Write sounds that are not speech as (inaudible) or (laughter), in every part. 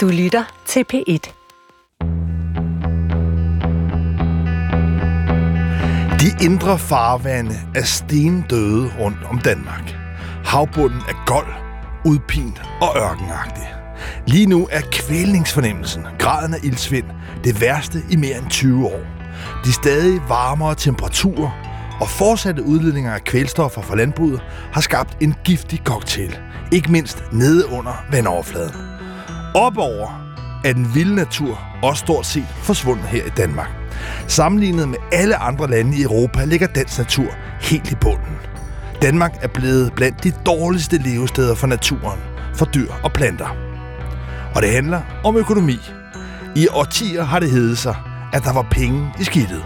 Du lytter til P1. De indre farvande er stendøde rundt om Danmark. Havbunden er gold, udpint og ørkenagtig. Lige nu er kvælningsfornemmelsen, graden af ildsvind, det værste i mere end 20 år. De stadig varmere temperaturer og fortsatte udledninger af kvælstoffer fra landbruget har skabt en giftig cocktail, ikke mindst nede under vandoverfladen op over, at den vilde natur også stort set forsvundet her i Danmark. Sammenlignet med alle andre lande i Europa ligger dansk natur helt i bunden. Danmark er blevet blandt de dårligste levesteder for naturen, for dyr og planter. Og det handler om økonomi. I årtier har det heddet sig, at der var penge i skidtet.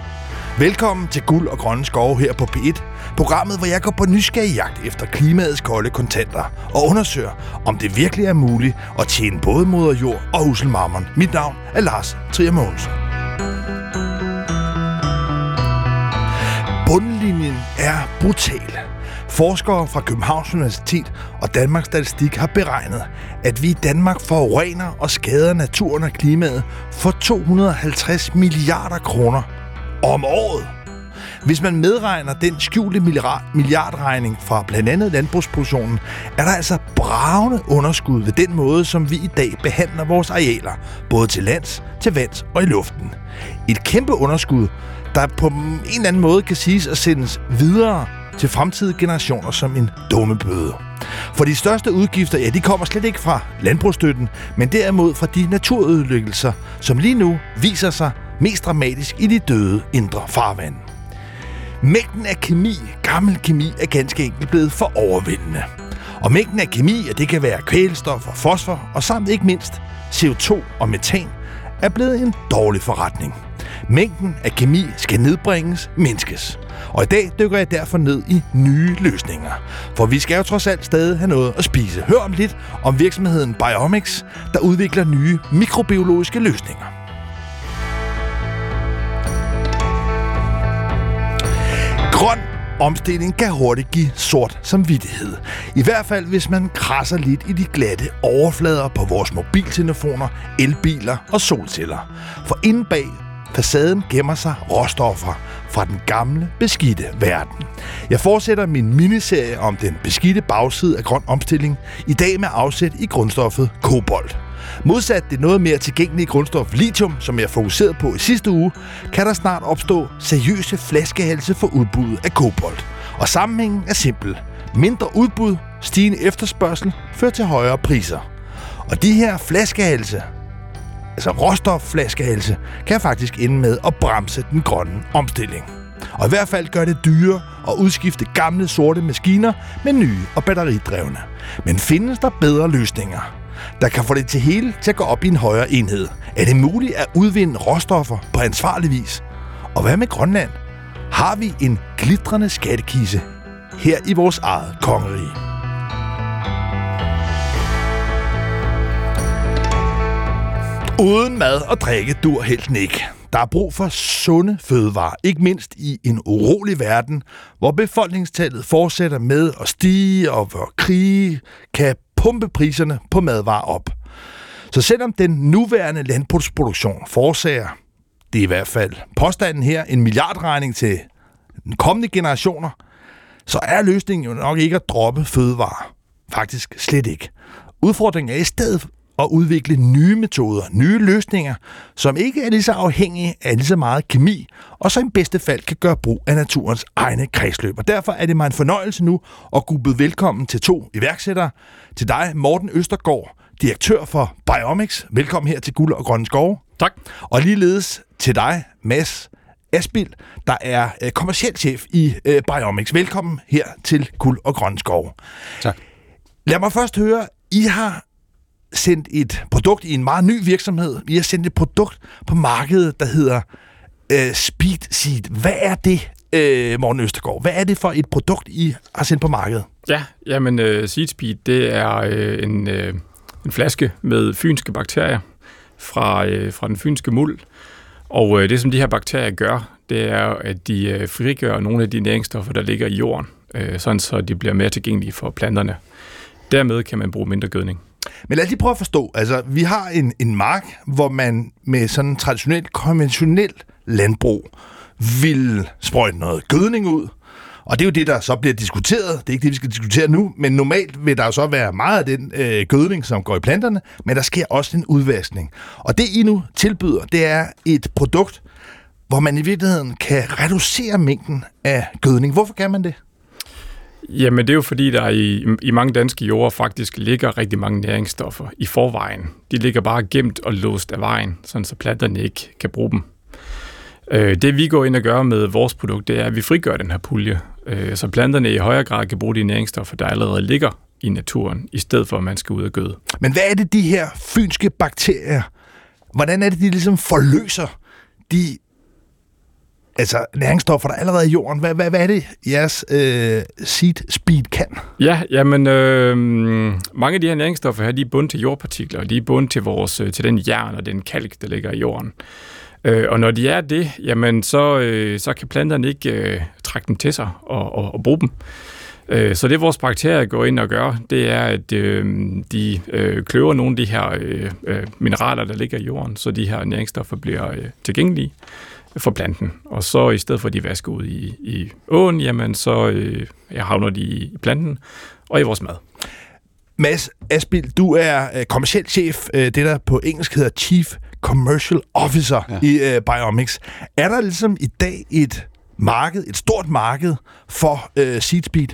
Velkommen til Guld og Grønne Skove her på P1, programmet, hvor jeg går på nysgerrig jagt efter klimaets kolde kontanter og undersøger, om det virkelig er muligt at tjene både moder jord og huselmarmon. Mit navn er Lars Trier Mogensen. Bundlinjen er brutal. Forskere fra Københavns Universitet og Danmarks Statistik har beregnet, at vi i Danmark forurener og skader naturen og klimaet for 250 milliarder kroner om året. Hvis man medregner den skjulte milliardregning fra blandt andet landbrugsproduktionen, er der altså bravende underskud ved den måde, som vi i dag behandler vores arealer, både til lands, til vands og i luften. Et kæmpe underskud, der på en eller anden måde kan siges at sendes videre til fremtidige generationer som en dummebøde. For de største udgifter, ja, de kommer slet ikke fra landbrugsstøtten, men derimod fra de naturødelæggelser, som lige nu viser sig mest dramatisk i de døde indre farvand. Mængden af kemi, gammel kemi, er ganske enkelt blevet for overvældende. Og mængden af kemi, og det kan være kvælstof og fosfor, og samt ikke mindst CO2 og metan, er blevet en dårlig forretning. Mængden af kemi skal nedbringes, mindskes. Og i dag dykker jeg derfor ned i nye løsninger. For vi skal jo trods alt stadig have noget at spise. Hør om lidt om virksomheden Biomics, der udvikler nye mikrobiologiske løsninger. Omstilling kan hurtigt give sort samvittighed. I hvert fald, hvis man krasser lidt i de glatte overflader på vores mobiltelefoner, elbiler og solceller. For inde bag facaden gemmer sig råstoffer fra den gamle, beskidte verden. Jeg fortsætter min miniserie om den beskidte bagside af grøn omstilling, i dag med afsæt i grundstoffet kobolt. Modsat det noget mere tilgængelige grundstof lithium, som jeg fokuserede på i sidste uge, kan der snart opstå seriøse flaskehalse for udbuddet af kobolt. Og sammenhængen er simpel. Mindre udbud, stigende efterspørgsel, fører til højere priser. Og de her flaskehalse, altså råstofflaskehalse, kan faktisk ende med at bremse den grønne omstilling. Og i hvert fald gør det dyre at udskifte gamle sorte maskiner med nye og batteridrevne. Men findes der bedre løsninger? Der kan få det til hele til at gå op i en højere enhed. Er det muligt at udvinde råstoffer på ansvarlig vis? Og hvad med Grønland? Har vi en glitrende skattekise her i vores eget kongerige? Uden mad og drikke dur helten ikke. Der er brug for sunde fødevarer, ikke mindst i en urolig verden, hvor befolkningstallet fortsætter med at stige, og hvor krige kan pumpe priserne på madvarer op. Så selvom den nuværende landbrugsproduktion forårsager, det er i hvert fald påstanden her, en milliardregning til den kommende generationer, så er løsningen jo nok ikke at droppe fødevarer. Faktisk slet ikke. Udfordringen er i stedet at udvikle nye metoder, nye løsninger, som ikke er lige så afhængige af lige så meget kemi, og som i bedste fald kan gøre brug af naturens egne kredsløb. Og derfor er det mig en fornøjelse nu at kunne byde velkommen til to iværksættere. Til dig, Morten Østergaard, direktør for Biomics. Velkommen her til Guld og Grønne Skove. Tak. Og ligeledes til dig, Mads Asbild, der er øh, kommersiel chef i øh, Biomics. Velkommen her til Guld og Grønne Skove. Tak. Lad mig først høre, I har sendt et produkt i en meget ny virksomhed. Vi har sendt et produkt på markedet, der hedder øh, Speed Seed. Hvad er det, øh, Morten Østergaard? Hvad er det for et produkt, I har sendt på markedet? Ja, jamen øh, Seed Speed, det er øh, en, øh, en flaske med fynske bakterier fra, øh, fra den fynske muld. Og øh, det, som de her bakterier gør, det er, at de øh, frigør nogle af de næringsstoffer, der ligger i jorden, øh, sådan så de bliver mere tilgængelige for planterne. Dermed kan man bruge mindre gødning. Men lad os lige prøve at forstå. Altså, vi har en, en mark, hvor man med sådan traditionelt, konventionelt landbrug vil sprøjte noget gødning ud, og det er jo det, der så bliver diskuteret. Det er ikke det, vi skal diskutere nu, men normalt vil der jo så være meget af den øh, gødning, som går i planterne, men der sker også en udvaskning. Og det, I nu tilbyder, det er et produkt, hvor man i virkeligheden kan reducere mængden af gødning. Hvorfor kan man det? Jamen det er jo fordi, der i, i mange danske jorder faktisk ligger rigtig mange næringsstoffer i forvejen. De ligger bare gemt og låst af vejen, sådan så planterne ikke kan bruge dem. Øh, det vi går ind og gør med vores produkt, det er, at vi frigør den her pulje, øh, så planterne i højere grad kan bruge de næringsstoffer, der allerede ligger i naturen, i stedet for at man skal ud og gøde. Men hvad er det, de her fynske bakterier, hvordan er det, de ligesom forløser de altså næringsstoffer, der er allerede i jorden. Hvad, hvad, hvad er det, jeres øh, seed speed kan? Ja, jamen, øh, mange af de her næringsstoffer her, de er bundet til jordpartikler, og de er bundet til, vores, øh, til den jern og den kalk, der ligger i jorden. Øh, og når de er det, jamen, så, øh, så kan planterne ikke øh, trække dem til sig og, og, og bruge dem. Øh, så det vores bakterier går ind og gør, det er, at øh, de øh, kløver nogle af de her øh, øh mineraler, der ligger i jorden, så de her næringsstoffer bliver øh, tilgængelige for planten. Og så i stedet for, at de vasker ud i, i åen, jamen så øh, havner de i planten og i vores mad. Mads Asbil, du er øh, kommersiel chef, øh, det der på engelsk hedder Chief Commercial Officer ja. i øh, Biomics. Er der ligesom i dag et marked, et stort marked for øh, SeedSpeed?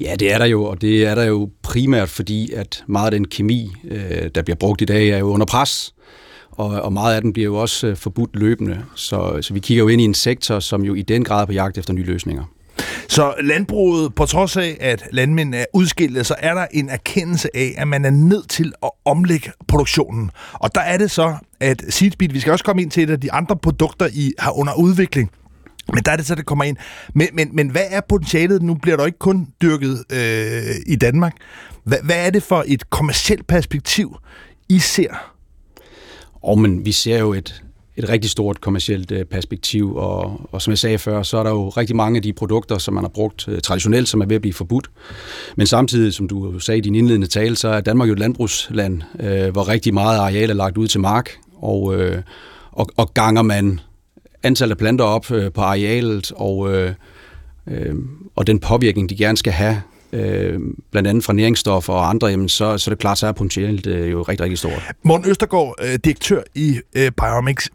Ja, det er der jo, og det er der jo primært fordi, at meget af den kemi, øh, der bliver brugt i dag, er jo under pres og, og meget af den bliver jo også øh, forbudt løbende. Så, så vi kigger jo ind i en sektor, som jo i den grad er på jagt efter nye løsninger. Så landbruget, på trods af, at landmænd er udskilt, så er der en erkendelse af, at man er nødt til at omlægge produktionen. Og der er det så, at Seedspeed, vi skal også komme ind til et af de andre produkter, I har under udvikling, men der er det så, det kommer ind. Men, men, men hvad er potentialet? Nu bliver der ikke kun dyrket øh, i Danmark. Hvad, hvad er det for et kommersielt perspektiv, I ser og men vi ser jo et, et rigtig stort kommercielt øh, perspektiv, og, og som jeg sagde før, så er der jo rigtig mange af de produkter, som man har brugt øh, traditionelt, som er ved at blive forbudt. Men samtidig, som du sagde i din indledende tale, så er Danmark jo et landbrugsland, øh, hvor rigtig meget areal er lagt ud til mark, og, øh, og, og ganger man antallet af planter op øh, på arealet, og, øh, øh, og den påvirkning, de gerne skal have øh, blandt andet fra næringsstoffer og andre, jamen, så, så er det klart, så er potentialet øh, jo rigtig, rigtig stort. Morten Østergaard, øh, direktør i øh, Biomics.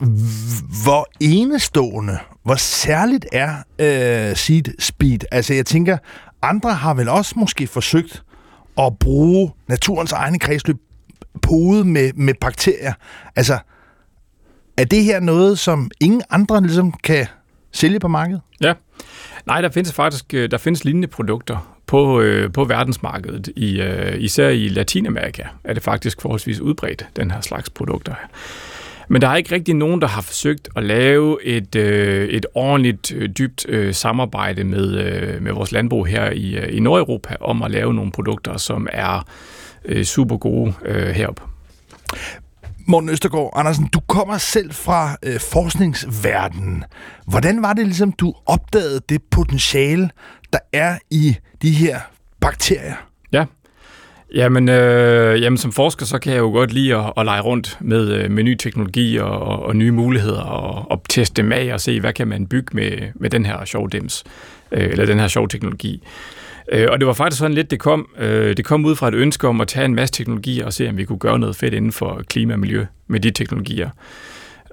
Hvor enestående, hvor særligt er øh, Seed Speed? Altså jeg tænker, andre har vel også måske forsøgt at bruge naturens egne kredsløb podet med, med bakterier. Altså, er det her noget, som ingen andre ligesom kan sælge på markedet? Ja. Nej, der findes faktisk øh, der findes lignende produkter på, øh, på verdensmarkedet. I, øh, især i Latinamerika er det faktisk forholdsvis udbredt, den her slags produkter. Men der er ikke rigtig nogen, der har forsøgt at lave et, øh, et ordentligt, øh, dybt øh, samarbejde med, øh, med vores landbrug her i, øh, i Nordeuropa om at lave nogle produkter, som er øh, super gode øh, heroppe. Morten Østergaard Andersen, du kommer selv fra øh, forskningsverdenen. Hvordan var det ligesom, du opdagede det potentiale, der er i de her bakterier? Ja, Jamen, øh, jamen, som forsker, så kan jeg jo godt lide at, at lege rundt med, øh, med ny teknologi og, og, og nye muligheder og, og teste dem af og se, hvad kan man bygge med, med den her sjov dims, øh, eller den her sjov teknologi. Øh, og det var faktisk sådan lidt, det kom, øh, det kom ud fra et ønske om at tage en masse teknologier og se, om vi kunne gøre noget fedt inden for klima og miljø med de teknologier.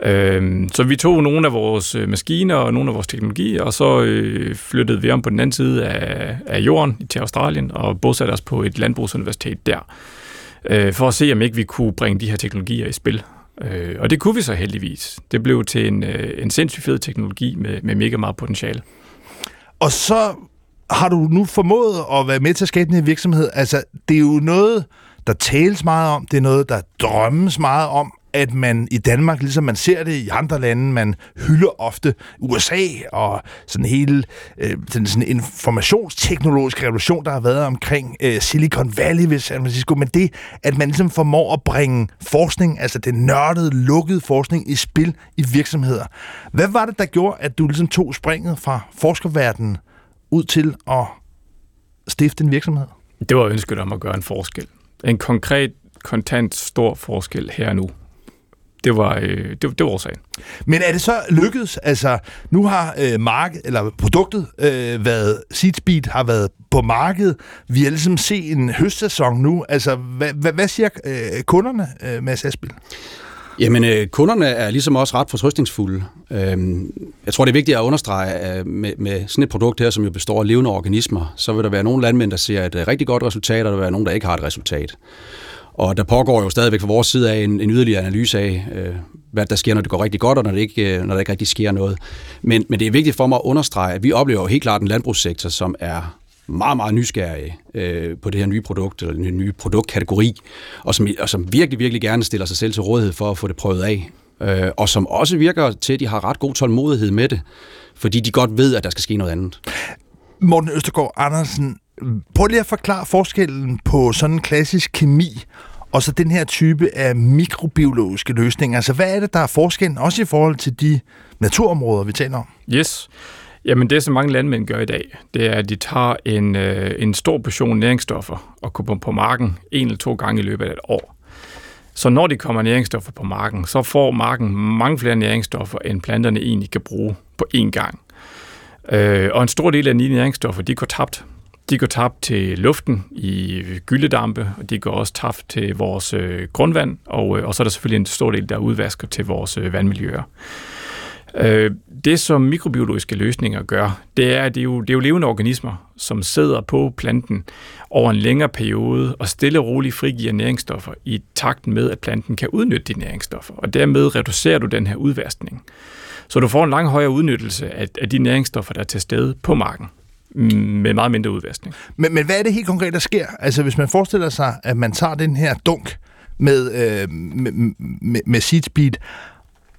Øh, så vi tog nogle af vores øh, maskiner og nogle af vores teknologier, og så øh, flyttede vi om på den anden side af, af jorden til Australien og bosatte os på et landbrugsuniversitet der, øh, for at se, om ikke vi kunne bringe de her teknologier i spil. Øh, og det kunne vi så heldigvis. Det blev til en, øh, en sindssygt fed teknologi med, med mega meget potentiale. Og så har du nu formået at være med til at skabe den her virksomhed? Altså, det er jo noget, der tales meget om, det er noget, der drømmes meget om, at man i Danmark, ligesom man ser det i andre lande, man hylder ofte USA og sådan hele øh, sådan, sådan informationsteknologiske revolution, der har været omkring øh, Silicon Valley ved San Francisco, men det, at man ligesom formår at bringe forskning, altså den nørdede, lukkede forskning i spil i virksomheder. Hvad var det, der gjorde, at du ligesom tog springet fra forskerverdenen ud til at stifte en virksomhed? Det var ønsket om at gøre en forskel. En konkret kontant stor forskel her og nu. Det var, øh, det, det var årsagen. Men er det så lykkedes? Altså, nu har øh, marked, eller produktet øh, været, Seedspeed har været på markedet. Vi har ligesom set en høstsæson nu. Altså, hvad, hvad, hvad siger øh, kunderne, øh, Mads Asbjørn? Jamen, øh, kunderne er ligesom også ret fortrystningsfulde. Øhm, jeg tror, det er vigtigt at understrege, at øh, med, med sådan et produkt her, som jo består af levende organismer, så vil der være nogle landmænd, der ser et øh, rigtig godt resultat, og der vil være nogle, der ikke har et resultat. Og der pågår jo stadigvæk fra vores side af en, en yderligere analyse af, øh, hvad der sker, når det går rigtig godt, og når, det ikke, øh, når der ikke rigtig sker noget. Men, men det er vigtigt for mig at understrege, at vi oplever jo helt klart en landbrugssektor, som er meget, meget nysgerrige øh, på det her nye produkt, eller den nye produktkategori, og som, og som virkelig, virkelig gerne stiller sig selv til rådighed for at få det prøvet af. Øh, og som også virker til, at de har ret god tålmodighed med det, fordi de godt ved, at der skal ske noget andet. Morten Østergaard Andersen, prøv lige at forklare forskellen på sådan en klassisk kemi og så den her type af mikrobiologiske løsninger. Altså, hvad er det, der er forskellen, også i forhold til de naturområder, vi taler om? Yes. Jamen det, som mange landmænd gør i dag, det er, at de tager en, øh, en stor portion næringsstoffer og kommer på marken en eller to gange i løbet af et år. Så når de kommer næringsstoffer på marken, så får marken mange flere næringsstoffer, end planterne egentlig kan bruge på én gang. Øh, og en stor del af de næringsstoffer, de går tabt. De går tabt til luften i gyldedampe, og de går også tabt til vores øh, grundvand, og, øh, og så er der selvfølgelig en stor del, der udvasker til vores øh, vandmiljøer. Øh, det, som mikrobiologiske løsninger gør, det er, at det er, jo, det er jo levende organismer, som sidder på planten over en længere periode og stille og roligt frigiver næringsstoffer i takt med, at planten kan udnytte de næringsstoffer. Og dermed reducerer du den her udvaskning. Så du får en langt højere udnyttelse af, af de næringsstoffer, der er til stede på marken mm, med meget mindre udvaskning. Men, men hvad er det helt konkret, der sker? Altså hvis man forestiller sig, at man tager den her dunk med, øh, med, med, med seedspeed,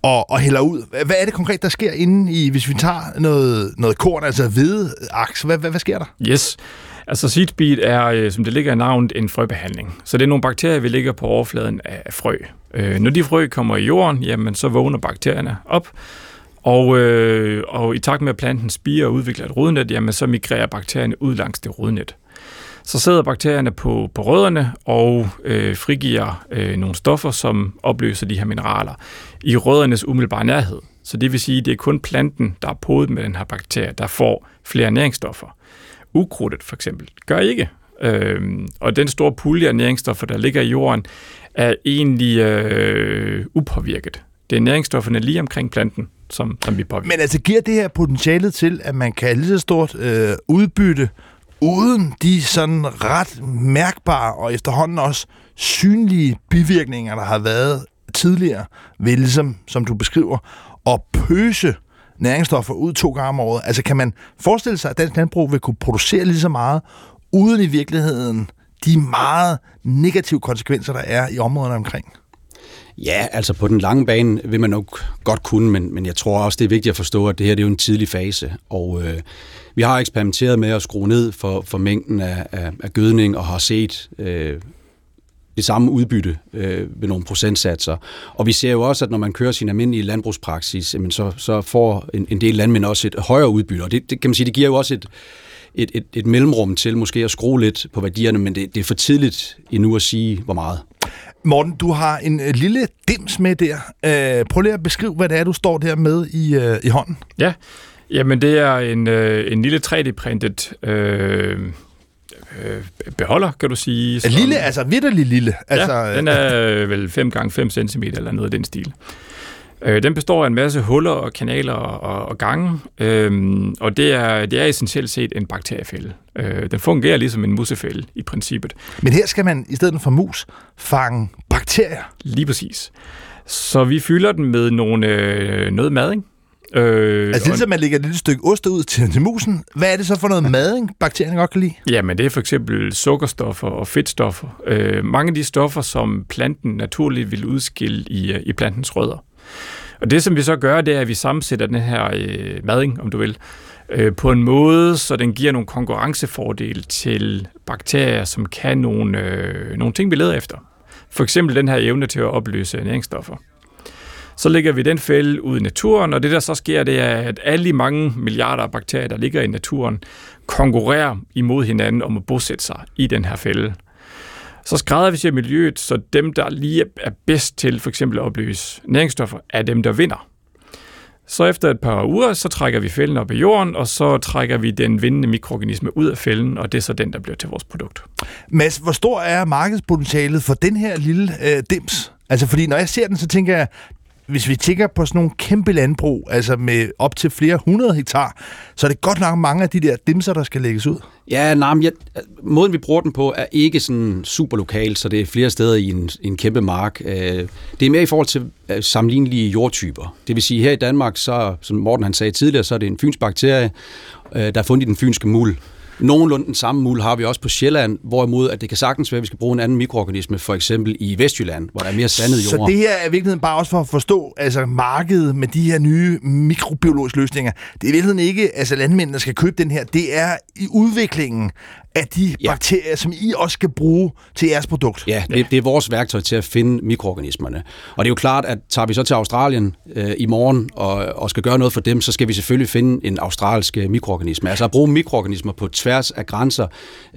og, og hælder ud. Hvad er det konkret, der sker inde i, hvis vi tager noget, noget korn, altså hvide aks? Hvad, hvad, hvad sker der? Yes. Altså seedbeat er, øh, som det ligger i navnet, en frøbehandling. Så det er nogle bakterier, vi ligger på overfladen af frø. Øh, når de frø kommer i jorden, jamen så vågner bakterierne op, og, øh, og i takt med, at planten spiger og udvikler et rodnet, jamen så migrerer bakterierne ud langs det rodnet så sidder bakterierne på, på rødderne og øh, frigiver øh, nogle stoffer, som opløser de her mineraler i røddernes umiddelbare nærhed. Så det vil sige, at det er kun planten, der er podet med den her bakterie, der får flere næringsstoffer. Ukrudtet for eksempel gør ikke. Øhm, og den store pulje af næringsstoffer, der ligger i jorden, er egentlig øh, upåvirket. Det er næringsstofferne lige omkring planten, som, som vi påvirker. Men altså giver det her potentialet til, at man kan lige så stort øh, udbytte uden de sådan ret mærkbare og efterhånden også synlige bivirkninger, der har været tidligere, ved ligesom, som du beskriver, at pøse næringsstoffer ud to gange om året. Altså kan man forestille sig, at dansk landbrug vil kunne producere lige så meget, uden i virkeligheden de meget negative konsekvenser, der er i områderne omkring? Ja, altså på den lange bane vil man nok godt kunne, men, men jeg tror også, det er vigtigt at forstå, at det her det er jo en tidlig fase, og øh, vi har eksperimenteret med at skrue ned for, for mængden af, af, af gødning og har set øh, det samme udbytte øh, ved nogle procentsatser. Og vi ser jo også, at når man kører sin almindelige landbrugspraksis, jamen så, så får en, en del landmænd også et højere udbytte. Og det, det kan man sige, det giver jo også et, et, et, et mellemrum til måske at skrue lidt på værdierne, men det, det er for tidligt endnu at sige, hvor meget. Morten, du har en øh, lille dims med der. Øh, prøv lige at beskrive, hvad det er, du står der med i, øh, i hånden. Ja, jamen det er en, øh, en lille 3D-printet øh, øh, beholder, kan du sige. Som, lille, altså vidderlig lille. Altså, ja, den er vel 5 gange 5 cm eller noget af den stil. Øh, den består af en masse huller og kanaler og, og gange, øhm, og det er, det er essentielt set en bakteriefælde. Øh, den fungerer ligesom en musefælde i princippet. Men her skal man i stedet for mus fange bakterier? Lige præcis. Så vi fylder den med nogle, øh, noget mading, Øh, altså ligesom man lægger et lille stykke ost ud til, til musen, hvad er det så for noget mading, bakterierne godt kan lide? Jamen det er for eksempel sukkerstoffer og fedtstoffer. Øh, mange af de stoffer, som planten naturligt vil udskille i, øh, i plantens rødder. Og det, som vi så gør, det er, at vi sammensætter den her øh, mading, om du vil, øh, på en måde, så den giver nogle konkurrencefordele til bakterier, som kan nogle, øh, nogle ting, vi leder efter. For eksempel den her evne til at opløse næringsstoffer. Så lægger vi den fælde ud i naturen, og det der så sker, det er, at alle de mange milliarder af bakterier, der ligger i naturen, konkurrerer imod hinanden om at bosætte sig i den her fælde. Så skræder vi miljøet, så dem, der lige er bedst til for eksempel at opløse næringsstoffer, er dem, der vinder. Så efter et par uger, så trækker vi fælden op i jorden, og så trækker vi den vindende mikroorganisme ud af fælden, og det er så den, der bliver til vores produkt. Mads, hvor stor er markedspotentialet for den her lille øh, dims? Altså, fordi når jeg ser den, så tænker jeg, hvis vi tænker på sådan nogle kæmpe landbrug, altså med op til flere hundrede hektar, så er det godt nok mange af de der dimser, der skal lægges ud. Ja, nej, men jeg, måden vi bruger den på er ikke sådan super lokal, så det er flere steder i en, en kæmpe mark. Øh, det er mere i forhold til øh, sammenlignelige jordtyper. Det vil sige, her i Danmark, så, som Morten han sagde tidligere, så er det en fynsk bakterie, øh, der er fundet i den fynske muld. Nogenlunde den samme mul har vi også på Sjælland, hvorimod at det kan sagtens være, at vi skal bruge en anden mikroorganisme, for eksempel i Vestjylland, hvor der er mere sandet jord. Så det her er i virkeligheden bare også for at forstå altså markedet med de her nye mikrobiologiske løsninger. Det er i virkeligheden ikke, altså landmændene der skal købe den her, det er i udviklingen af de ja. bakterier, som I også skal bruge til jeres produkt. Ja, det, det er vores værktøj til at finde mikroorganismerne. Og det er jo klart, at tager vi så til Australien øh, i morgen og, og skal gøre noget for dem, så skal vi selvfølgelig finde en australsk øh, mikroorganisme. Altså at bruge mikroorganismer på tværs af grænser,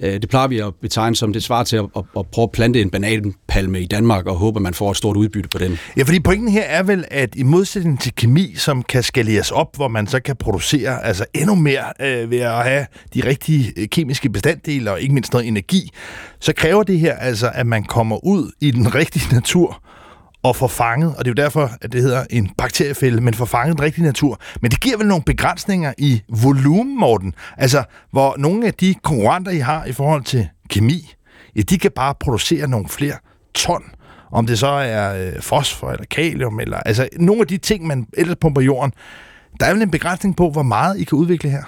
øh, det plejer vi at betegne som det svar til at, at, at prøve at plante en bananpalme i Danmark og håbe, at man får et stort udbytte på den. Ja, fordi pointen her er vel, at i modsætning til kemi, som kan skaleres op, hvor man så kan producere altså endnu mere øh, ved at have de rigtige øh, kemiske bestanddele, fordele og ikke mindst noget energi, så kræver det her altså, at man kommer ud i den (laughs) rigtige natur og får fanget, og det er jo derfor, at det hedder en bakteriefælde, men får fanget den rigtige natur. Men det giver vel nogle begrænsninger i volumen, Morten? Altså, hvor nogle af de konkurrenter, I har i forhold til kemi, ja, de kan bare producere nogle flere ton om det så er øh, fosfor eller kalium, eller altså nogle af de ting, man ellers pumper jorden, der er vel en begrænsning på, hvor meget I kan udvikle her?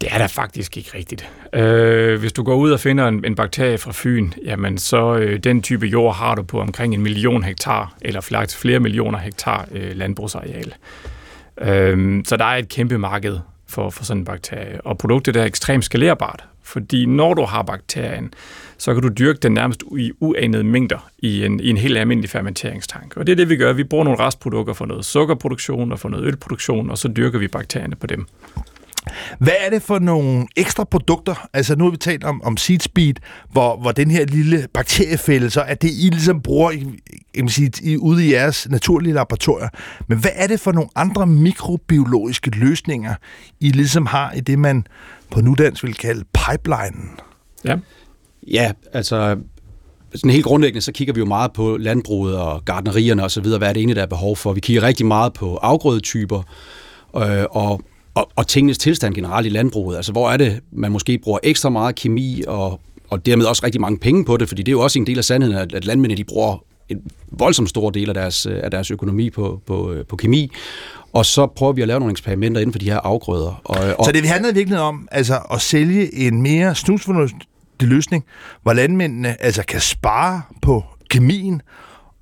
Det er da faktisk ikke rigtigt. Øh, hvis du går ud og finder en, en bakterie fra Fyn, jamen så øh, den type jord har du på omkring en million hektar, eller flere, flere millioner hektar øh, landbrugsareal. Øh, så der er et kæmpe marked for, for sådan en bakterie. Og produktet er ekstremt skalerbart, fordi når du har bakterien, så kan du dyrke den nærmest i uanede mængder i en, i en helt almindelig fermenteringstank. Og det er det, vi gør. Vi bruger nogle restprodukter for noget sukkerproduktion og for noget ølproduktion, og så dyrker vi bakterierne på dem. Hvad er det for nogle ekstra produkter? Altså nu har vi talt om, om Seed Speed, hvor, hvor den her lille bakteriefælde, så er det, I ligesom bruger jeg kan sige, I, ude i jeres naturlige laboratorier. Men hvad er det for nogle andre mikrobiologiske løsninger, I ligesom har i det, man på nudansk vil kalde pipelinen? Ja, ja altså sådan helt grundlæggende, så kigger vi jo meget på landbruget og gardnerierne osv., hvad er det egentlig, der er behov for. Vi kigger rigtig meget på afgrødetyper, øh, og og, og tingenes tilstand generelt i landbruget. Altså, hvor er det, man måske bruger ekstra meget kemi og, og dermed også rigtig mange penge på det, fordi det er jo også en del af sandheden, at, at landmændene de bruger en voldsomt stor del af deres, af deres økonomi på, på, på kemi. Og så prøver vi at lave nogle eksperimenter inden for de her afgrøder. Og, og så det handler virkelig om altså, at sælge en mere snusfornuftig løsning, hvor landmændene altså, kan spare på kemien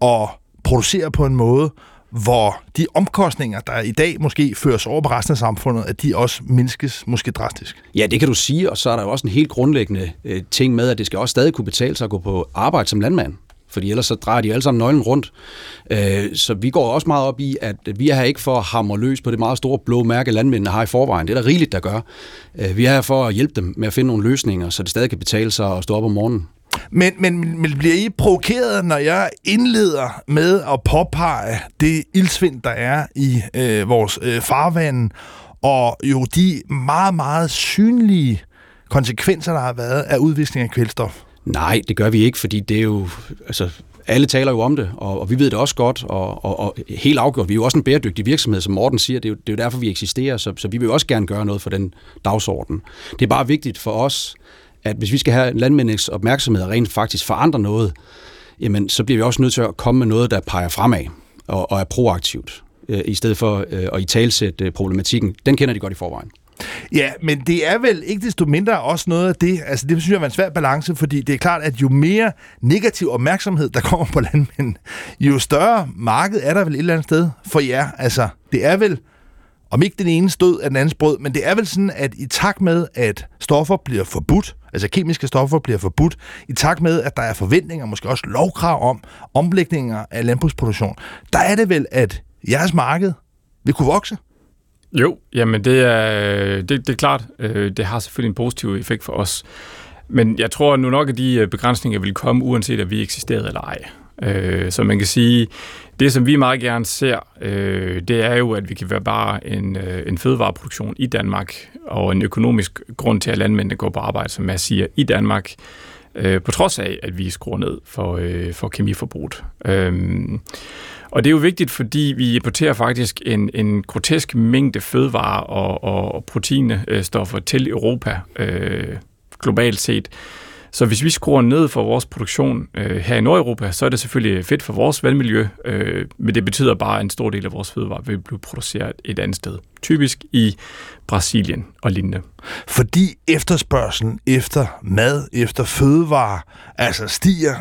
og producere på en måde, hvor de omkostninger, der i dag måske føres over på resten af samfundet, at de også mindskes måske drastisk. Ja, det kan du sige, og så er der jo også en helt grundlæggende øh, ting med, at det skal også stadig kunne betale sig at gå på arbejde som landmand fordi ellers så drejer de alle sammen nøglen rundt. Øh, så vi går også meget op i, at vi er her ikke for at hamre løs på det meget store blå mærke, landmændene har i forvejen. Det er der rigeligt, der gør. Øh, vi er her for at hjælpe dem med at finde nogle løsninger, så det stadig kan betale sig at stå op om morgenen. Men, men, men bliver I provokeret, når jeg indleder med at påpege det ildsvind, der er i øh, vores øh, farvand, og jo de meget, meget synlige konsekvenser, der har været af udvisning af kvælstof? Nej, det gør vi ikke, fordi det er jo... Altså, alle taler jo om det, og, og vi ved det også godt, og, og, og helt afgjort, vi er jo også en bæredygtig virksomhed, som Morten siger, det er jo, det er jo derfor, vi eksisterer, så, så vi vil jo også gerne gøre noget for den dagsorden. Det er bare vigtigt for os, at hvis vi skal have landmændenes opmærksomhed og rent faktisk forandre noget, jamen så bliver vi også nødt til at komme med noget, der peger fremad og, og er proaktivt, øh, i stedet for øh, at i talsætte øh, problematikken. Den kender de godt i forvejen. Ja, men det er vel ikke desto mindre også noget af det, altså det synes jeg er en svær balance, fordi det er klart, at jo mere negativ opmærksomhed, der kommer på landmænd, jo større marked er der vel et eller andet sted for jer. Altså, det er vel, om ikke den ene stød af den andens brød, men det er vel sådan, at i takt med, at stoffer bliver forbudt, altså kemiske stoffer bliver forbudt, i takt med, at der er forventninger, måske også lovkrav om omlægninger af landbrugsproduktion, der er det vel, at jeres marked vil kunne vokse? Jo, jamen det er, det, det er klart. Øh, det har selvfølgelig en positiv effekt for os. Men jeg tror nu nok, at de øh, begrænsninger vil komme, uanset at vi eksisterer eller ej. Øh, så man kan sige, det som vi meget gerne ser, øh, det er jo, at vi kan være bare en, øh, en fødevareproduktion i Danmark, og en økonomisk grund til, at landmændene går på arbejde, som jeg siger, i Danmark, øh, på trods af, at vi skruer ned for, øh, for kemiforbruget. Øh, og det er jo vigtigt, fordi vi importerer faktisk en, en grotesk mængde fødevarer og, og, proteinstoffer til Europa øh, globalt set. Så hvis vi skruer ned for vores produktion øh, her i Nordeuropa, så er det selvfølgelig fedt for vores vandmiljø, øh, men det betyder bare, at en stor del af vores fødevarer vil blive produceret et andet sted. Typisk i Brasilien og lignende. Fordi efterspørgselen efter mad, efter fødevarer, altså stiger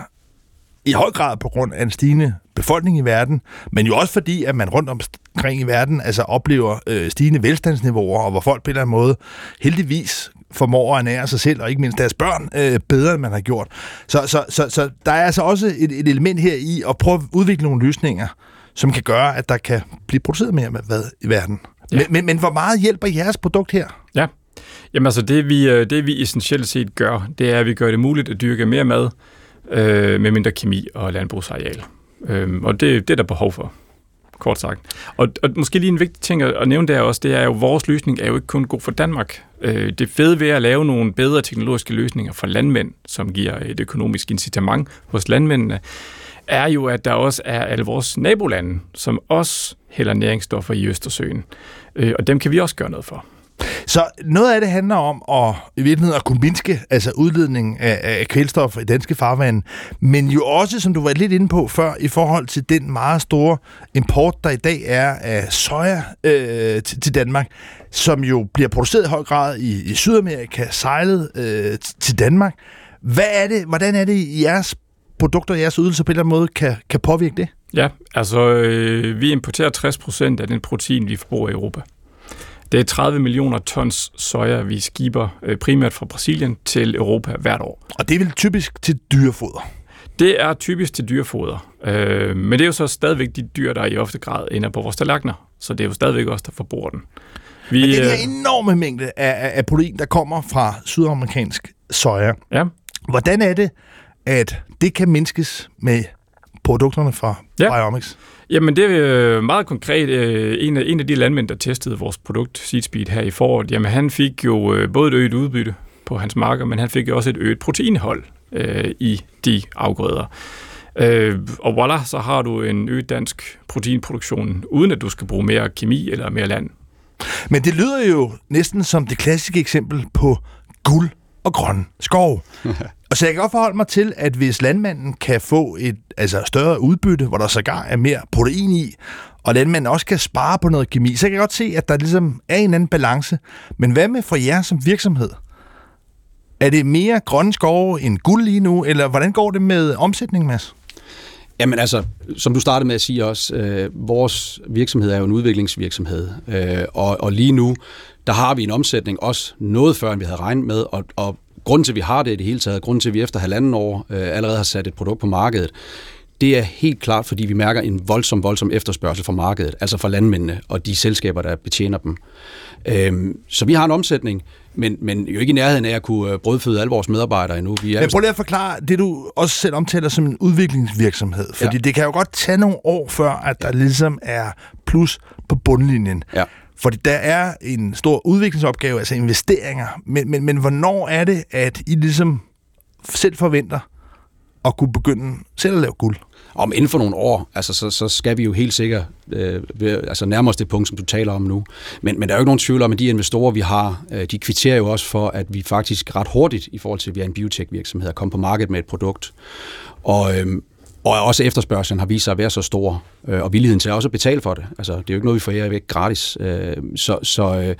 i høj grad på grund af en stigende befolkning i verden, men jo også fordi, at man rundt omkring i verden altså oplever øh, stigende velstandsniveauer, og hvor folk på en eller anden måde heldigvis formår at ernære sig selv, og ikke mindst deres børn, øh, bedre end man har gjort. Så, så, så, så der er altså også et, et element her i at prøve at udvikle nogle løsninger, som kan gøre, at der kan blive produceret mere mad i verden. Ja. Men, men, men hvor meget hjælper jeres produkt her? Ja, Jamen altså det vi, øh, det vi essentielt set gør, det er, at vi gør det muligt at dyrke mere mad øh, med mindre kemi og landbrugsareal. Øh, og det, det er der behov for kort sagt. Og, og måske lige en vigtig ting at, nævne der også, det er jo, at vores løsning er jo ikke kun god for Danmark. Øh, det fede ved at lave nogle bedre teknologiske løsninger for landmænd, som giver et økonomisk incitament hos landmændene, er jo, at der også er alle vores nabolande, som også hælder næringsstoffer i Østersøen. Øh, og dem kan vi også gøre noget for. Så noget af det handler om at i virkeligheden at kunne mindske altså udledning af, af kvælstof i danske farvande, men jo også, som du var lidt inde på før, i forhold til den meget store import, der i dag er af soja øh, til, til Danmark, som jo bliver produceret i høj grad i, i Sydamerika, sejlet øh, til Danmark. Hvad er det, hvordan er det, i jeres produkter, jeres ydelser på en eller anden måde kan, kan påvirke det? Ja, altså øh, vi importerer 60% af den protein, vi forbruger i Europa. Det er 30 millioner tons soja, vi skiber øh, primært fra Brasilien til Europa hvert år. Og det er vel typisk til dyrefoder? Det er typisk til dyrefoder. Øh, men det er jo så stadigvæk de dyr, der i ofte grad ender på vores tallerkener. Så det er jo stadigvæk os, der forbruger den. Vi, men det er en enorme mængde af, af protein, der kommer fra sydamerikansk soja. Ja. Hvordan er det, at det kan mindskes med produkterne fra ja. Biomics? Jamen det er øh, meget konkret. Øh, en af, en af de landmænd, der testede vores produkt Seedspeed her i foråret, jamen han fik jo øh, både et øget udbytte på hans marker, men han fik jo også et øget proteinhold øh, i de afgrøder. Øh, og voilà, så har du en øget dansk proteinproduktion, uden at du skal bruge mere kemi eller mere land. Men det lyder jo næsten som det klassiske eksempel på guld og grøn skov. (laughs) og så jeg kan godt forholde mig til, at hvis landmanden kan få et altså større udbytte, hvor der sågar er mere protein i, og landmanden også kan spare på noget kemi, så kan jeg godt se, at der ligesom er en anden balance. Men hvad med for jer som virksomhed? Er det mere grønne skove end guld lige nu, eller hvordan går det med omsætning, Mads? Jamen altså, som du startede med at sige også, øh, vores virksomhed er jo en udviklingsvirksomhed, øh, og, og lige nu, der har vi en omsætning også noget før, end vi havde regnet med, og, og grunden til, at vi har det i det hele taget, grunden til, at vi efter halvanden år øh, allerede har sat et produkt på markedet, det er helt klart, fordi vi mærker en voldsom, voldsom efterspørgsel fra markedet, altså fra landmændene og de selskaber, der betjener dem. Øhm, så vi har en omsætning, men, men jo ikke i nærheden af at kunne øh, brødføde alle vores medarbejdere endnu. Vi er men prøv lige at forklare det, du også selv omtaler som en udviklingsvirksomhed. Fordi ja. det kan jo godt tage nogle år før, at der ligesom er plus på bundlinjen. Ja. Fordi der er en stor udviklingsopgave, altså investeringer. Men, men, men hvornår er det, at I ligesom selv forventer at kunne begynde selv at lave guld? Om inden for nogle år, altså, så, så skal vi jo helt sikkert øh, altså nærme os det punkt, som du taler om nu. Men, men der er jo ikke nogen tvivl om, at de investorer, vi har, øh, de kvitterer jo også for, at vi faktisk ret hurtigt, i forhold til, at vi er en biotech-virksomhed, er kommet på markedet med et produkt. Og, øh, og også efterspørgselen har vist sig at være så stor, øh, og villigheden til også at betale for det. Altså, det er jo ikke noget, vi får her væk gratis. Øh, så så øh,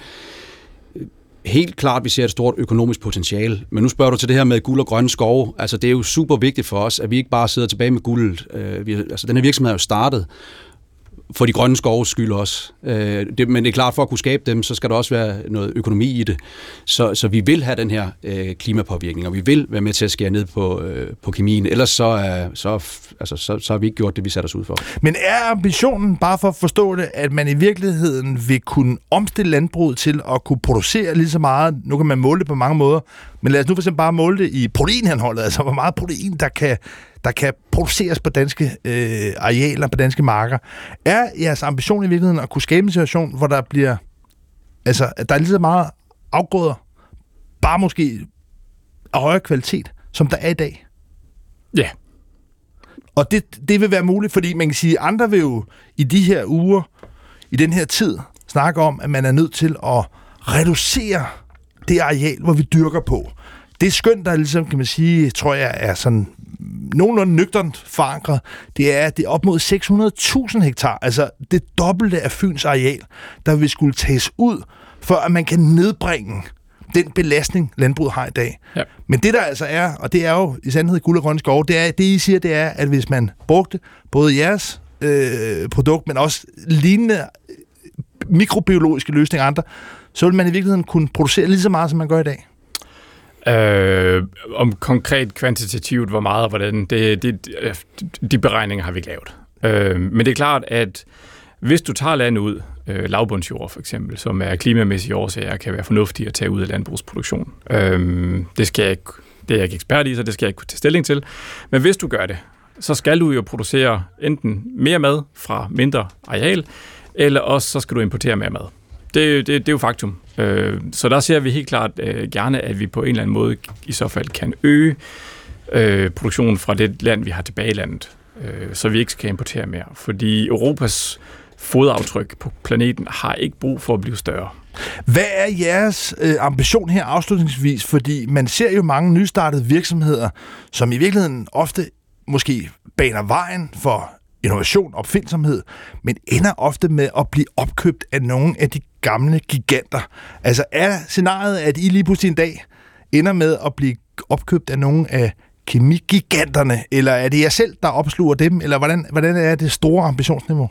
helt klart, vi ser et stort økonomisk potentiale. Men nu spørger du til det her med guld og grønne skove. Altså, det er jo super vigtigt for os, at vi ikke bare sidder tilbage med guld. Øh, vi, altså, den her virksomhed er jo startet for de grønne skoves skyld også. Øh, det, men det er klart, for at kunne skabe dem, så skal der også være noget økonomi i det. Så, så vi vil have den her øh, klimapåvirkning, og vi vil være med til at skære ned på, øh, på kemien. Ellers så, øh, så, altså, så, så har vi ikke gjort det, vi satte os ud for. Men er ambitionen, bare for at forstå det, at man i virkeligheden vil kunne omstille landbruget til at kunne producere lige så meget, nu kan man måle det på mange måder, men lad os nu for eksempel bare måle det i proteinanholdet, altså hvor meget protein, der kan, der kan produceres på danske øh, arealer, på danske marker. Er jeres ambition i virkeligheden at kunne skabe en situation, hvor der bliver, altså, der er lige så meget afgrøder, bare måske af højere kvalitet, som der er i dag? Ja. Og det, det vil være muligt, fordi man kan sige, at andre vil jo i de her uger, i den her tid, snakke om, at man er nødt til at reducere det areal, hvor vi dyrker på. Det skønt, der ligesom, kan man sige, tror jeg, er sådan nogenlunde nøgternt forankret, det er, at det er op mod 600.000 hektar, altså det dobbelte af Fyns areal, der vil skulle tages ud, for at man kan nedbringe den belastning, landbruget har i dag. Ja. Men det der altså er, og det er jo i sandhed guld og grønne skove, det, er, det I siger, det er, at hvis man brugte både jeres øh, produkt, men også lignende øh, mikrobiologiske løsninger andre, så vil man i virkeligheden kunne producere lige så meget, som man gør i dag. Øh, om konkret kvantitativt, hvor meget og hvordan, det, det, øh, de beregninger har vi ikke lavet. Øh, men det er klart, at hvis du tager land ud, øh, lavbundsjord for eksempel, som er klimamæssige årsager, kan være fornuftige at tage ud af landbrugsproduktion. Øh, det, skal jeg ikke, det er jeg ikke ekspert i, så det skal jeg ikke kunne tage stilling til. Men hvis du gør det, så skal du jo producere enten mere mad fra mindre areal, eller også så skal du importere mere mad. Det, det, det er jo faktum. Øh, så der ser vi helt klart øh, gerne, at vi på en eller anden måde i så fald kan øge øh, produktionen fra det land, vi har tilbage i landet, øh, så vi ikke skal importere mere. Fordi Europas fodaftryk på planeten har ikke brug for at blive større. Hvad er jeres øh, ambition her afslutningsvis? Fordi man ser jo mange nystartede virksomheder, som i virkeligheden ofte måske baner vejen for innovation og opfindsomhed, men ender ofte med at blive opkøbt af nogle af de gamle giganter. Altså er scenariet, at I lige pludselig en dag ender med at blive opkøbt af nogle af kemigiganterne, eller er det jer selv, der opsluger dem, eller hvordan, hvordan er det store ambitionsniveau?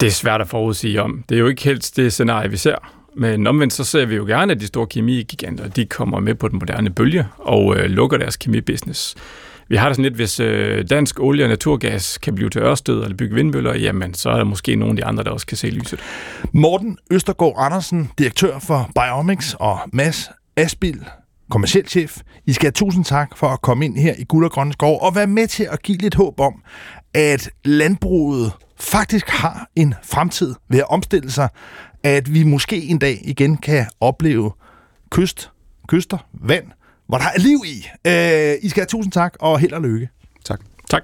Det er svært at forudsige om. Det er jo ikke helst det scenarie, vi ser. Men omvendt så ser vi jo gerne, at de store kemigiganter, de kommer med på den moderne bølge og øh, lukker deres kemibusiness. Vi har det sådan lidt, hvis øh, dansk olie og naturgas kan blive til Ørsted eller bygge vindmøller, jamen så er der måske nogle af de andre, der også kan se lyset. Morten Østergaard Andersen, direktør for Biomics og Mads Asbil, kommersiel chef. I skal have tusind tak for at komme ind her i Guld og Grønne Skov og være med til at give lidt håb om, at landbruget faktisk har en fremtid ved at omstille sig, at vi måske en dag igen kan opleve kyst, kyster, vand, hvor der er liv i. Øh, I skal have tusind tak, og held og lykke. Tak. Tak.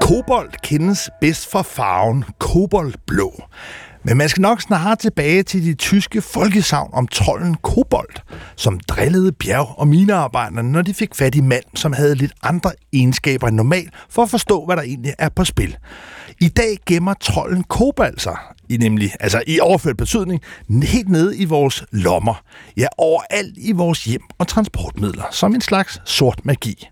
Kobold kendes bedst fra farven koboldblå. Men man skal nok snart tilbage til de tyske folkesavn om trolden Kobold, som drillede bjerg- og minearbejderne, når de fik fat i mand, som havde lidt andre egenskaber end normalt, for at forstå, hvad der egentlig er på spil. I dag gemmer trolden Kobold sig, i nemlig, altså i overført betydning, helt nede i vores lommer. Ja, overalt i vores hjem og transportmidler, som en slags sort magi.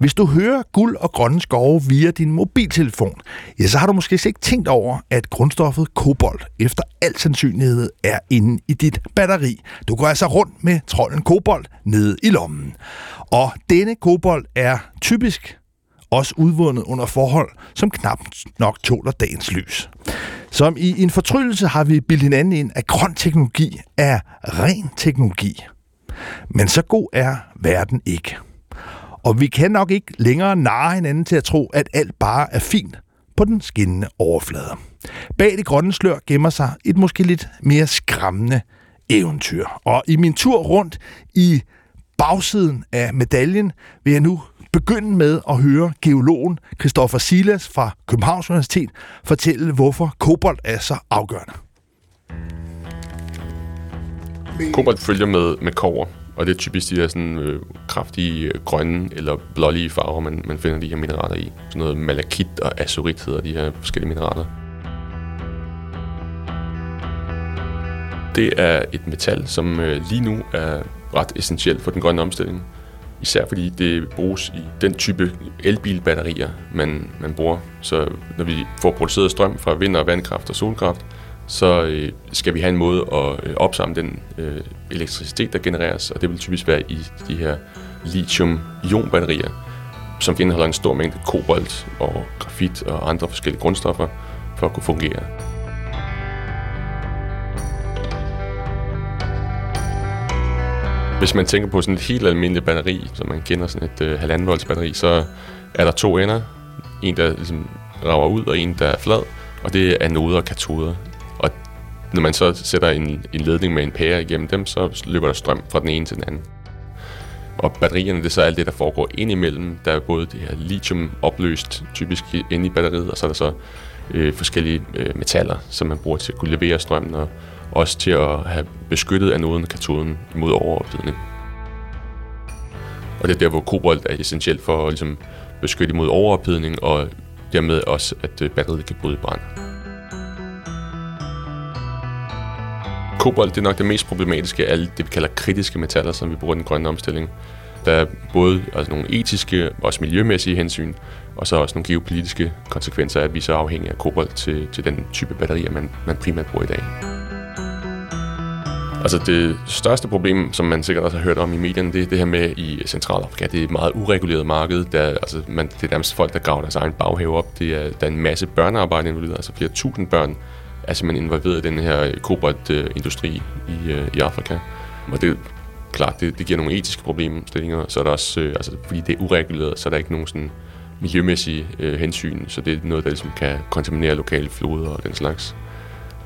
Hvis du hører guld og grønne skove via din mobiltelefon, ja, så har du måske ikke tænkt over, at grundstoffet kobolt efter al sandsynlighed er inde i dit batteri. Du går altså rundt med trolden kobolt nede i lommen. Og denne kobolt er typisk også udvundet under forhold, som knap nok tåler dagens lys. Som i en fortryllelse har vi bildet hinanden ind, at grøn teknologi er ren teknologi. Men så god er verden ikke. Og vi kan nok ikke længere narre hinanden til at tro, at alt bare er fint på den skinnende overflade. Bag det grønne slør gemmer sig et måske lidt mere skræmmende eventyr. Og i min tur rundt i bagsiden af medaljen vil jeg nu begynde med at høre geologen Christoffer Silas fra Københavns Universitet fortælle, hvorfor kobolt er så afgørende. Kobolt følger med, med kover, og det er typisk de der sådan, øh, kraftige øh, grønne eller blålige farver, man, man finder de her mineraler i. Sådan noget malakit og azurit hedder de her forskellige mineraler. Det er et metal, som øh, lige nu er ret essentielt for den grønne omstilling. Især fordi det bruges i den type elbilbatterier, man, man bruger. Så når vi får produceret strøm fra vind- og vandkraft og solkraft, så øh, skal vi have en måde at øh, opsamle den øh, elektricitet, der genereres, og det vil typisk være i de her lithium-ion-batterier. som indeholder en stor mængde kobolt og grafit og andre forskellige grundstoffer for at kunne fungere. Hvis man tænker på sådan et helt almindeligt batteri, som man kender sådan et øh, halvanden volts batteri, så er der to ender. En, der ligesom rager ud, og en, der er flad. Og det er anoder og katoder. Når man så sætter en, en ledning med en pære igennem dem, så løber der strøm fra den ene til den anden. Og batterierne, det er så alt det, der foregår ind imellem. Der er både det her lithium opløst, typisk inde i batteriet, og så er der så øh, forskellige øh, metaller, som man bruger til at kunne levere strømmen, og også til at have beskyttet anoden og katoden mod overophedning. Og det er der, hvor kobolt er essentielt for at ligesom, beskytte mod overophedning, og dermed også, at øh, batteriet kan bryde brand. Kobolt det er nok det mest problematiske af alle det, vi kalder kritiske metaller, som vi bruger i den grønne omstilling. Der er både altså nogle etiske og også miljømæssige hensyn, og så også nogle geopolitiske konsekvenser at vi så er afhængige af kobolt til, til den type batterier, man, man primært bruger i dag. Altså det største problem, som man sikkert også har hørt om i medierne, det er det her med i Centralafrika. Det er et meget ureguleret marked. Der, altså, man, det er nærmest folk, der graver deres egen baghave op. Det er, der er en masse børnearbejde involveret, altså flere tusind børn Altså, er simpelthen involveret i den her øh, kobolt-industri øh, i, øh, i Afrika. Og det klart, det, det giver nogle etiske problemstillinger, så er der også, øh, altså, fordi det er ureguleret, så er der ikke nogen sådan miljømæssige øh, hensyn, så det er noget, der ligesom kan kontaminere lokale floder og den slags.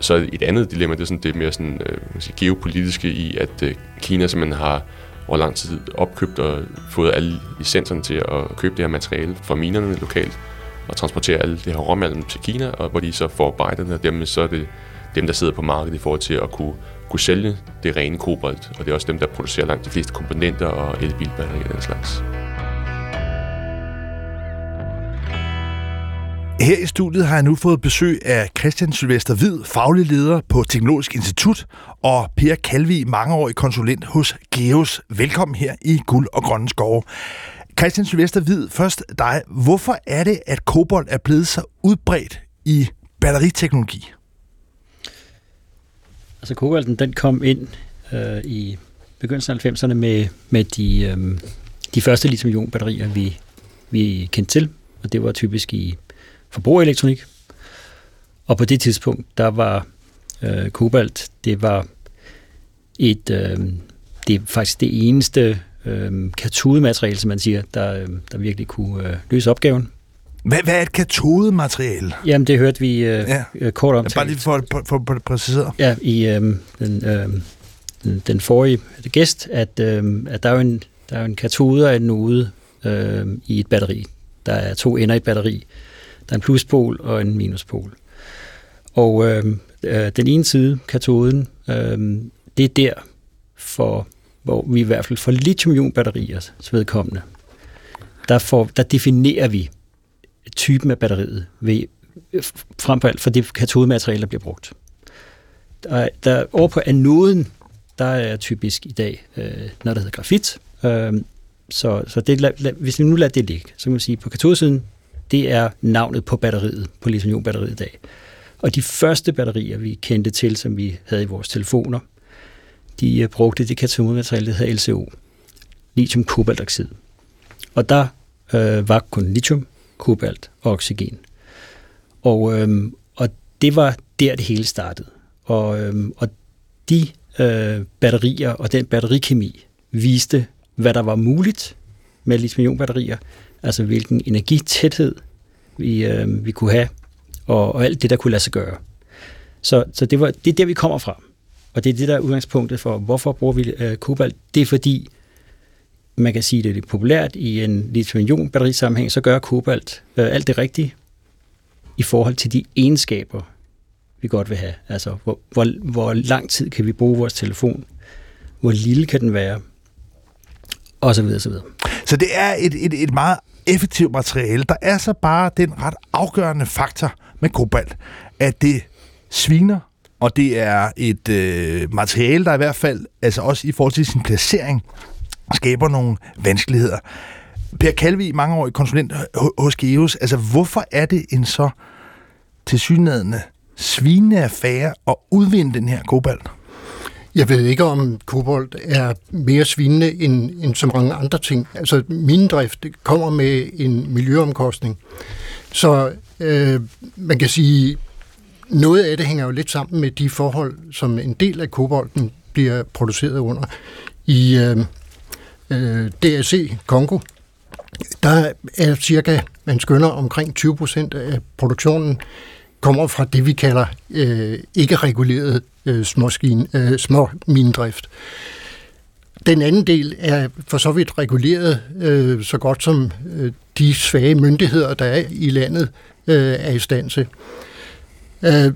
Så et andet dilemma, det er, sådan, det er mere sådan, øh, sige, geopolitiske i, at øh, Kina simpelthen har over lang tid opkøbt og fået alle licenserne til at købe det her materiale fra minerne lokalt og transporterer alle det her råmalm til Kina, og hvor de så forarbejder det, og dermed så er det dem, der sidder på markedet i forhold til at kunne, kunne sælge det rene kobolt, og det er også dem, der producerer langt de fleste komponenter og elbilbatterier og den slags. Her i studiet har jeg nu fået besøg af Christian Sylvester Hvid, faglig leder på Teknologisk Institut, og Per Kalvi, mangeårig konsulent hos Geos. Velkommen her i Guld og Grønne Skove. Christian Sylvester Hvid, først dig. Hvorfor er det, at kobolt er blevet så udbredt i batteriteknologi? Altså kobolten, den kom ind øh, i begyndelsen af 90'erne med, med de, øh, de første lithium-ion-batterier, vi, vi kendte til, og det var typisk i forbrugerelektronik. Og på det tidspunkt, der var øh, kobalt, det var et, øh, det er faktisk det eneste øh, katodemateriale, som man siger, der, øh, der virkelig kunne øh, løse opgaven. Hvad, hvad er et katodemateriale? Jamen, det hørte vi øh, ja. Øh, kort om. Bare lige for, for, for, for præcisere. Ja, i øh, den, øh, den, den forrige gæst, at, øh, at der er jo en, der er en katode og en node øh, i et batteri. Der er to ender i et batteri. Der er en pluspol og en minuspol. Og øh, øh, den ene side, katoden, øh, det er der, for, hvor vi i hvert fald for lithium-ion-batterier vedkommende, der, får, der definerer vi typen af batteriet ved, frem for alt for det katodemateriale, der bliver brugt. Der, der, over på anoden, der er typisk i dag øh, noget, der hedder grafit. Øh, så så det, lad, lad, hvis vi nu lader det ligge, så kan man sige, på katodesiden, det er navnet på batteriet, på lithium-batteriet i dag. Og de første batterier, vi kendte til, som vi havde i vores telefoner, de øh, brugte det katodemateriale, der hedder LCO, lithium kobaltoxid. Og der øh, var kun lithium, kobalt og oxygen. Og, øh, og det var der, det hele startede. Og, øh, og de øh, batterier og den batterikemi viste, hvad der var muligt med lithium-ion-batterier, altså hvilken energitæthed vi, øh, vi kunne have, og, og alt det, der kunne lade sig gøre. Så, så det, var, det er der, vi kommer fra. Og det er det, der er udgangspunktet for, hvorfor bruger vi øh, kobalt. Det er fordi, man kan sige, det er populært i en lithium batterisammenhæng, sammenhæng, så gør kobalt øh, alt det rigtige i forhold til de egenskaber, vi godt vil have. Altså, hvor, hvor, hvor lang tid kan vi bruge vores telefon? Hvor lille kan den være? Og så videre, så videre. Så det er et, et, et meget effektivt materiale. Der er så bare den ret afgørende faktor med kobalt, at det sviner, og det er et øh, materiale, der i hvert fald, altså også i forhold til sin placering, skaber nogle vanskeligheder. Per Kalvi, mangeårig konsulent hos Geos, altså hvorfor er det en så tilsyneladende svinende affære at udvinde den her kobalt? Jeg ved ikke, om kobolt er mere svinende end, end så mange andre ting. Altså, minedrift kommer med en miljøomkostning. Så øh, man kan sige, noget af det hænger jo lidt sammen med de forhold, som en del af kobolten bliver produceret under. I øh, øh, DRC, Kongo, der er cirka, man skønner, omkring 20 procent af produktionen kommer fra det, vi kalder øh, ikke-reguleret øh, småskin, øh, små mindrift. Den anden del er for så vidt reguleret øh, så godt som øh, de svage myndigheder, der er i landet, øh, er i stand til. Øh, Øh,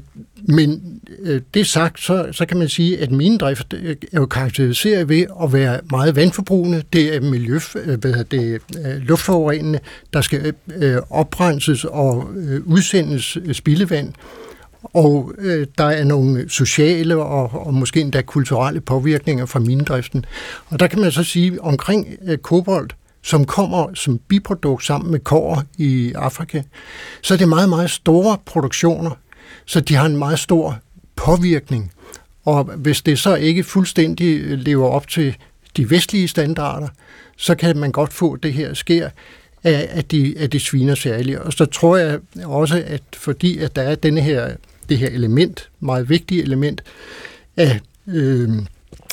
men øh, det sagt, så, så kan man sige, at minedrift øh, er jo karakteriseret ved at være meget vandforbrugende. Det er miljø, øh, hvad det, øh, luftforurenende, der skal øh, oprenses og øh, udsendes spildevand. Og øh, der er nogle sociale og, og måske endda kulturelle påvirkninger fra minedriften. Og der kan man så sige, omkring øh, kobolt, som kommer som biprodukt sammen med kår i Afrika, så er det meget, meget store produktioner, så de har en meget stor påvirkning. Og hvis det så ikke fuldstændig øh, lever op til de vestlige standarder, så kan man godt få det her sker, at de, at de sviner særligt. Og så tror jeg også, at fordi at der er denne her, det her element, meget vigtige element af øh,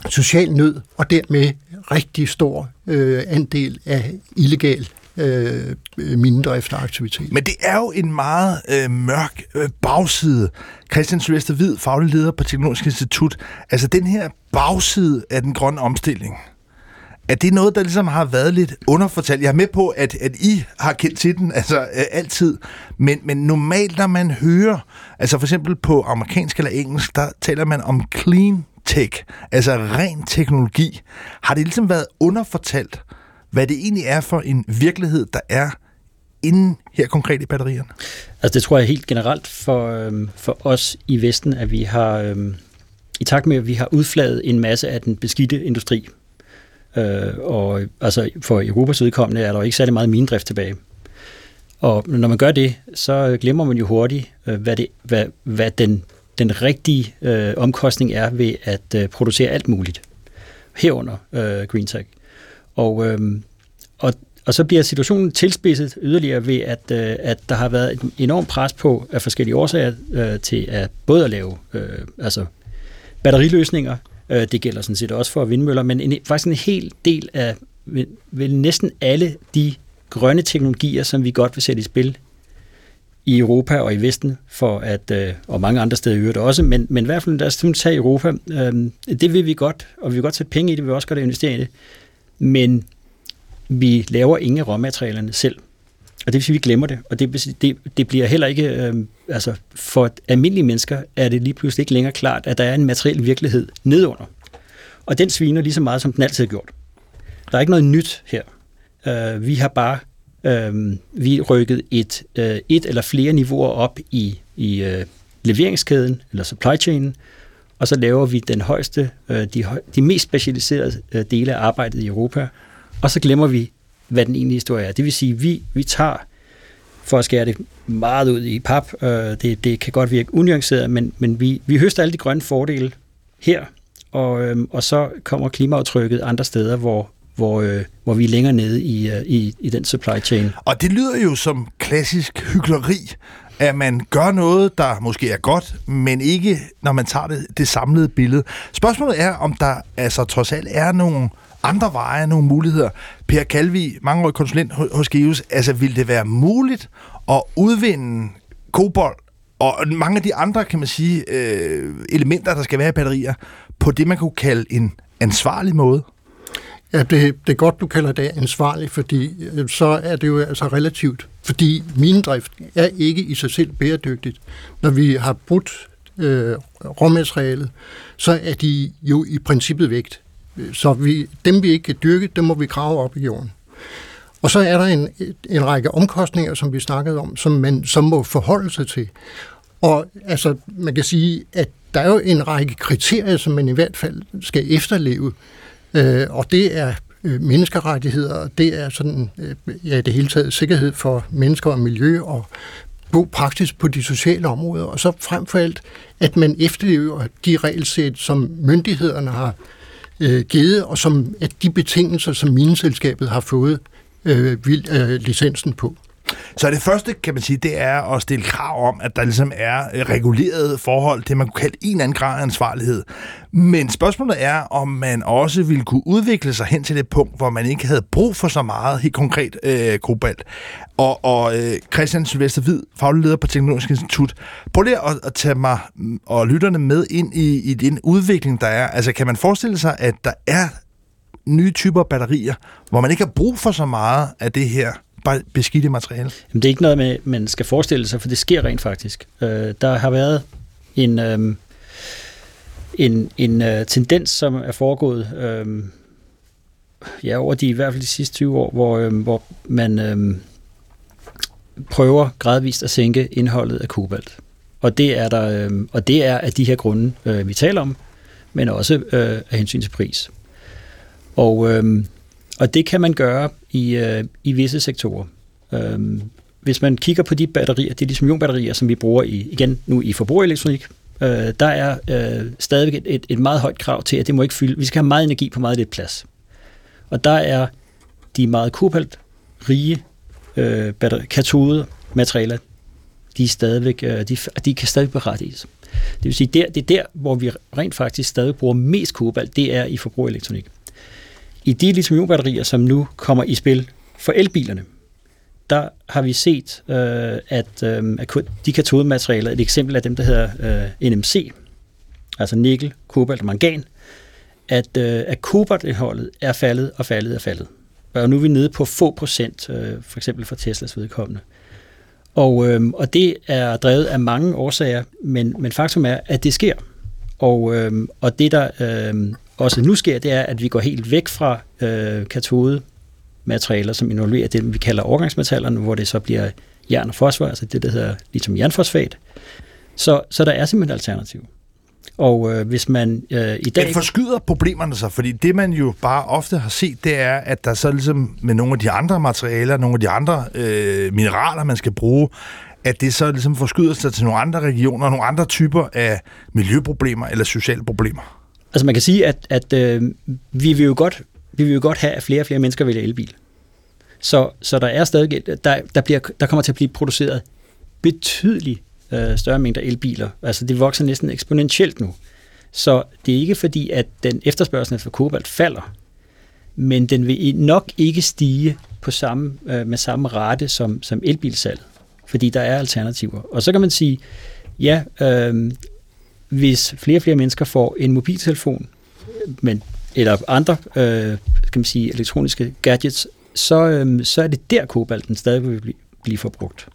social nød, og dermed rigtig stor øh, andel af illegal øh, mindre efteraktivitet. Men det er jo en meget øh, mørk øh, bagside. Christian Sylvester Hvid, faglig leder på Teknologisk Institut. Altså den her bagside af den grønne omstilling, er det noget, der ligesom har været lidt underfortalt? Jeg er med på, at, at I har kendt til den, altså øh, altid, men, men normalt, når man hører, altså for eksempel på amerikansk eller engelsk, der taler man om clean tech, altså ren teknologi. Har det ligesom været underfortalt, hvad det egentlig er for en virkelighed, der er inden her konkret i batterierne? Altså det tror jeg helt generelt for, øhm, for os i Vesten, at vi har, øhm, i takt med at vi har udfladet en masse af den beskidte industri, øh, og altså for Europas udkommende er der jo ikke særlig meget minedrift tilbage. Og når man gør det, så glemmer man jo hurtigt, øh, hvad, det, hvad, hvad den, den rigtige øh, omkostning er ved at øh, producere alt muligt. Herunder øh, green tech. Og, øh, og, og så bliver situationen tilspidset yderligere ved, at, øh, at der har været et enormt pres på af forskellige årsager øh, til at både at lave øh, altså batteriløsninger, øh, det gælder sådan set også for vindmøller, men en, faktisk en hel del af vel næsten alle de grønne teknologier, som vi godt vil sætte i spil i Europa og i Vesten, for at, øh, og mange andre steder i øvrigt også, men, men i hvert fald lad os tage Europa, øh, det vil vi godt, og vi vil godt sætte penge i det, vi vil også godt investere i det men vi laver ingen råmaterialerne selv. Og det vil sige, at vi glemmer det. Og det, det, det bliver heller ikke, øh, altså for almindelige mennesker er det lige pludselig ikke længere klart, at der er en materiel virkelighed nedunder. Og den sviner lige så meget, som den altid har gjort. Der er ikke noget nyt her. Øh, vi har bare øh, vi rykket et, øh, et eller flere niveauer op i, i øh, leveringskæden, eller supply chain, og så laver vi den højeste, øh, de, de mest specialiserede øh, dele af arbejdet i Europa, og så glemmer vi, hvad den egentlige historie er. Det vil sige, vi, vi tager, for at skære det meget ud i pap, øh, det, det kan godt virke unuanceret, men, men vi, vi høster alle de grønne fordele her, og, øh, og så kommer klimaaftrykket andre steder, hvor, hvor, øh, hvor vi er længere nede i, øh, i, i den supply chain. Og det lyder jo som klassisk hyggeleri, at man gør noget, der måske er godt, men ikke, når man tager det, det samlede billede. Spørgsmålet er, om der altså trods alt er nogle andre veje, nogle muligheder. Per Kalvi, mangeårig konsulent hos Geus, altså vil det være muligt at udvinde kobold og mange af de andre, kan man sige, øh, elementer, der skal være i batterier, på det, man kunne kalde en ansvarlig måde? Ja, det, det er godt, du kalder det ansvarlig, fordi øh, så er det jo altså relativt. Fordi minedrift er ikke i sig selv bæredygtigt. Når vi har brudt øh, råmaterialet, så er de jo i princippet vægt. Så vi, dem, vi ikke kan dyrke, dem må vi grave op i jorden. Og så er der en, en række omkostninger, som vi snakkede om, som man som må forholde sig til. Og altså, man kan sige, at der er jo en række kriterier, som man i hvert fald skal efterleve. Øh, og det er øh, menneskerettigheder, det er sådan, øh, ja, det hele taget sikkerhed for mennesker og miljø og god praksis på de sociale områder, og så frem for alt, at man efterlever de regelsæt, som myndighederne har øh, givet, og som at de betingelser, som mineselskabet har fået øh, vil, øh, licensen på. Så det første, kan man sige, det er at stille krav om, at der ligesom er øh, reguleret forhold til, man kunne kalde en eller anden grad af ansvarlighed. Men spørgsmålet er, om man også ville kunne udvikle sig hen til det punkt, hvor man ikke havde brug for så meget helt konkret øh, kobalt. Og, og øh, Christian Sylvester Hvid, faglig leder på Teknologisk Institut, prøv lige at, at tage mig og lytterne med ind i, i den udvikling, der er. Altså kan man forestille sig, at der er nye typer batterier, hvor man ikke har brug for så meget af det her beskidte materiale? Jamen, det er ikke noget, med, man skal forestille sig, for det sker rent faktisk. Øh, der har været en, øh, en, en øh, tendens, som er foregået øh, ja, over de i hvert fald de sidste 20 år, hvor, øh, hvor man øh, prøver gradvist at sænke indholdet af kobalt. Og det er der, øh, og det er af de her grunde, øh, vi taler om, men også øh, af hensyn til pris. Og, øh, og det kan man gøre i, øh, i visse sektorer. Øh, hvis man kigger på de batterier, de lithium-ionbatterier, som vi bruger i, igen nu i forbrugerelektronik, øh, der er øh, stadigvæk et, et, meget højt krav til, at det må ikke fylde. Vi skal have meget energi på meget lidt plads. Og der er de meget kobaltrige øh, katode materialer, de, er stadigvæk, øh, de, de kan stadig berettiges. Det vil sige, der, det er der, hvor vi rent faktisk stadig bruger mest kobalt, det er i forbrugerelektronik. I de lithium-ionbatterier, som nu kommer i spil for elbilerne, der har vi set, øh, at, øh, at de katodematerialer, et eksempel af dem, der hedder øh, NMC, altså nikkel, kobalt og mangan, at, øh, at kobaltindholdet er faldet og faldet og faldet. Og nu er vi nede på få procent, øh, for eksempel for Teslas vedkommende. Og, øh, og det er drevet af mange årsager, men, men faktum er, at det sker. Og, øh, og det, der øh, også nu sker, det er, at vi går helt væk fra øh, katode materialer, som involverer det, vi kalder overgangsmetallerne, hvor det så bliver jern og fosfor, altså det, der hedder ligesom jernfosfat. Så, så der er simpelthen alternativ. Og øh, hvis man øh, i dag... Men forskyder problemerne sig, fordi det man jo bare ofte har set, det er, at der så ligesom med nogle af de andre materialer, nogle af de andre øh, mineraler, man skal bruge, at det så ligesom forskyder sig til nogle andre regioner, nogle andre typer af miljøproblemer eller sociale problemer. Altså man kan sige, at, at øh, vi vil jo godt vi vil jo godt have, at flere og flere mennesker vælger elbil. Så, så der er stadig, der, der, bliver, der kommer til at blive produceret betydeligt øh, større mængder elbiler. Altså det vokser næsten eksponentielt nu. Så det er ikke fordi, at den efterspørgsel efter kobalt falder, men den vil nok ikke stige på samme, øh, med samme rate som, som elbilsalget, fordi der er alternativer. Og så kan man sige, ja, øh, hvis flere og flere mennesker får en mobiltelefon, øh, men, eller andre øh, kan man sige, elektroniske gadgets, så, øh, så er det der kobalten stadig vil blive, blive forbrugt.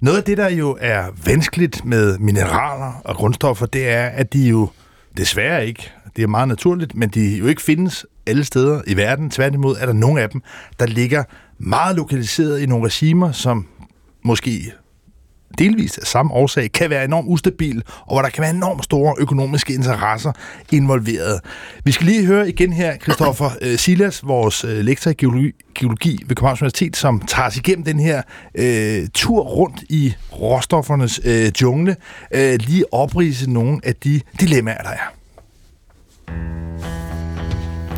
Noget af det, der jo er vanskeligt med mineraler og grundstoffer, det er, at de jo desværre ikke, det er meget naturligt, men de jo ikke findes alle steder i verden. Tværtimod er der nogle af dem, der ligger meget lokaliseret i nogle regimer, som måske delvist af samme årsag kan være enormt ustabil, og hvor der kan være enormt store økonomiske interesser involveret. Vi skal lige høre igen her, Christoffer (clears throat) øh, Silas, vores øh, lektor i geologi, geologi ved Københavns Universitet, som tager os igennem den her øh, tur rundt i råstoffernes øh, jungle, øh, lige oprise nogle af de dilemmaer, der er.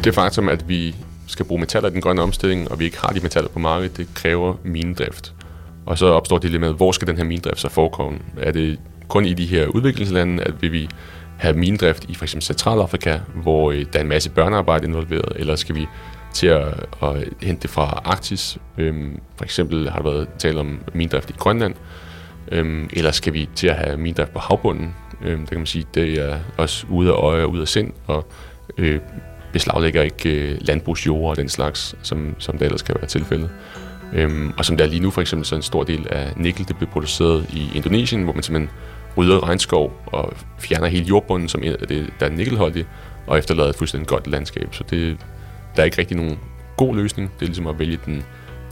Det faktum, at vi skal bruge metaller i den grønne omstilling, og vi ikke har de metaller på markedet, det kræver minedrift. Og så opstår dilemmaet, hvor skal den her minedrift så forekomme? Er det kun i de her udviklingslande, at vil vi have minedrift i f.eks. Centralafrika, hvor øh, der er en masse børnearbejde involveret, eller skal vi til at, at hente det fra Arktis? Øhm, for eksempel har der været tale om minedrift i Grønland, øhm, eller skal vi til at have minedrift på havbunden? Øhm, der kan man sige, det er også ude af øje og ude af sind, og øh, beslaglægger ikke øh, landbrugsjord og den slags, som, som det ellers kan være tilfældet. Øhm, og som der er lige nu for eksempel, så en stor del af nikkel, det bliver produceret i Indonesien, hvor man simpelthen rydder regnskov og fjerner hele jordbunden, som er det, der er nikkelholdigt, og efterlader et fuldstændig godt landskab. Så det, der er ikke rigtig nogen god løsning. Det er ligesom at vælge den,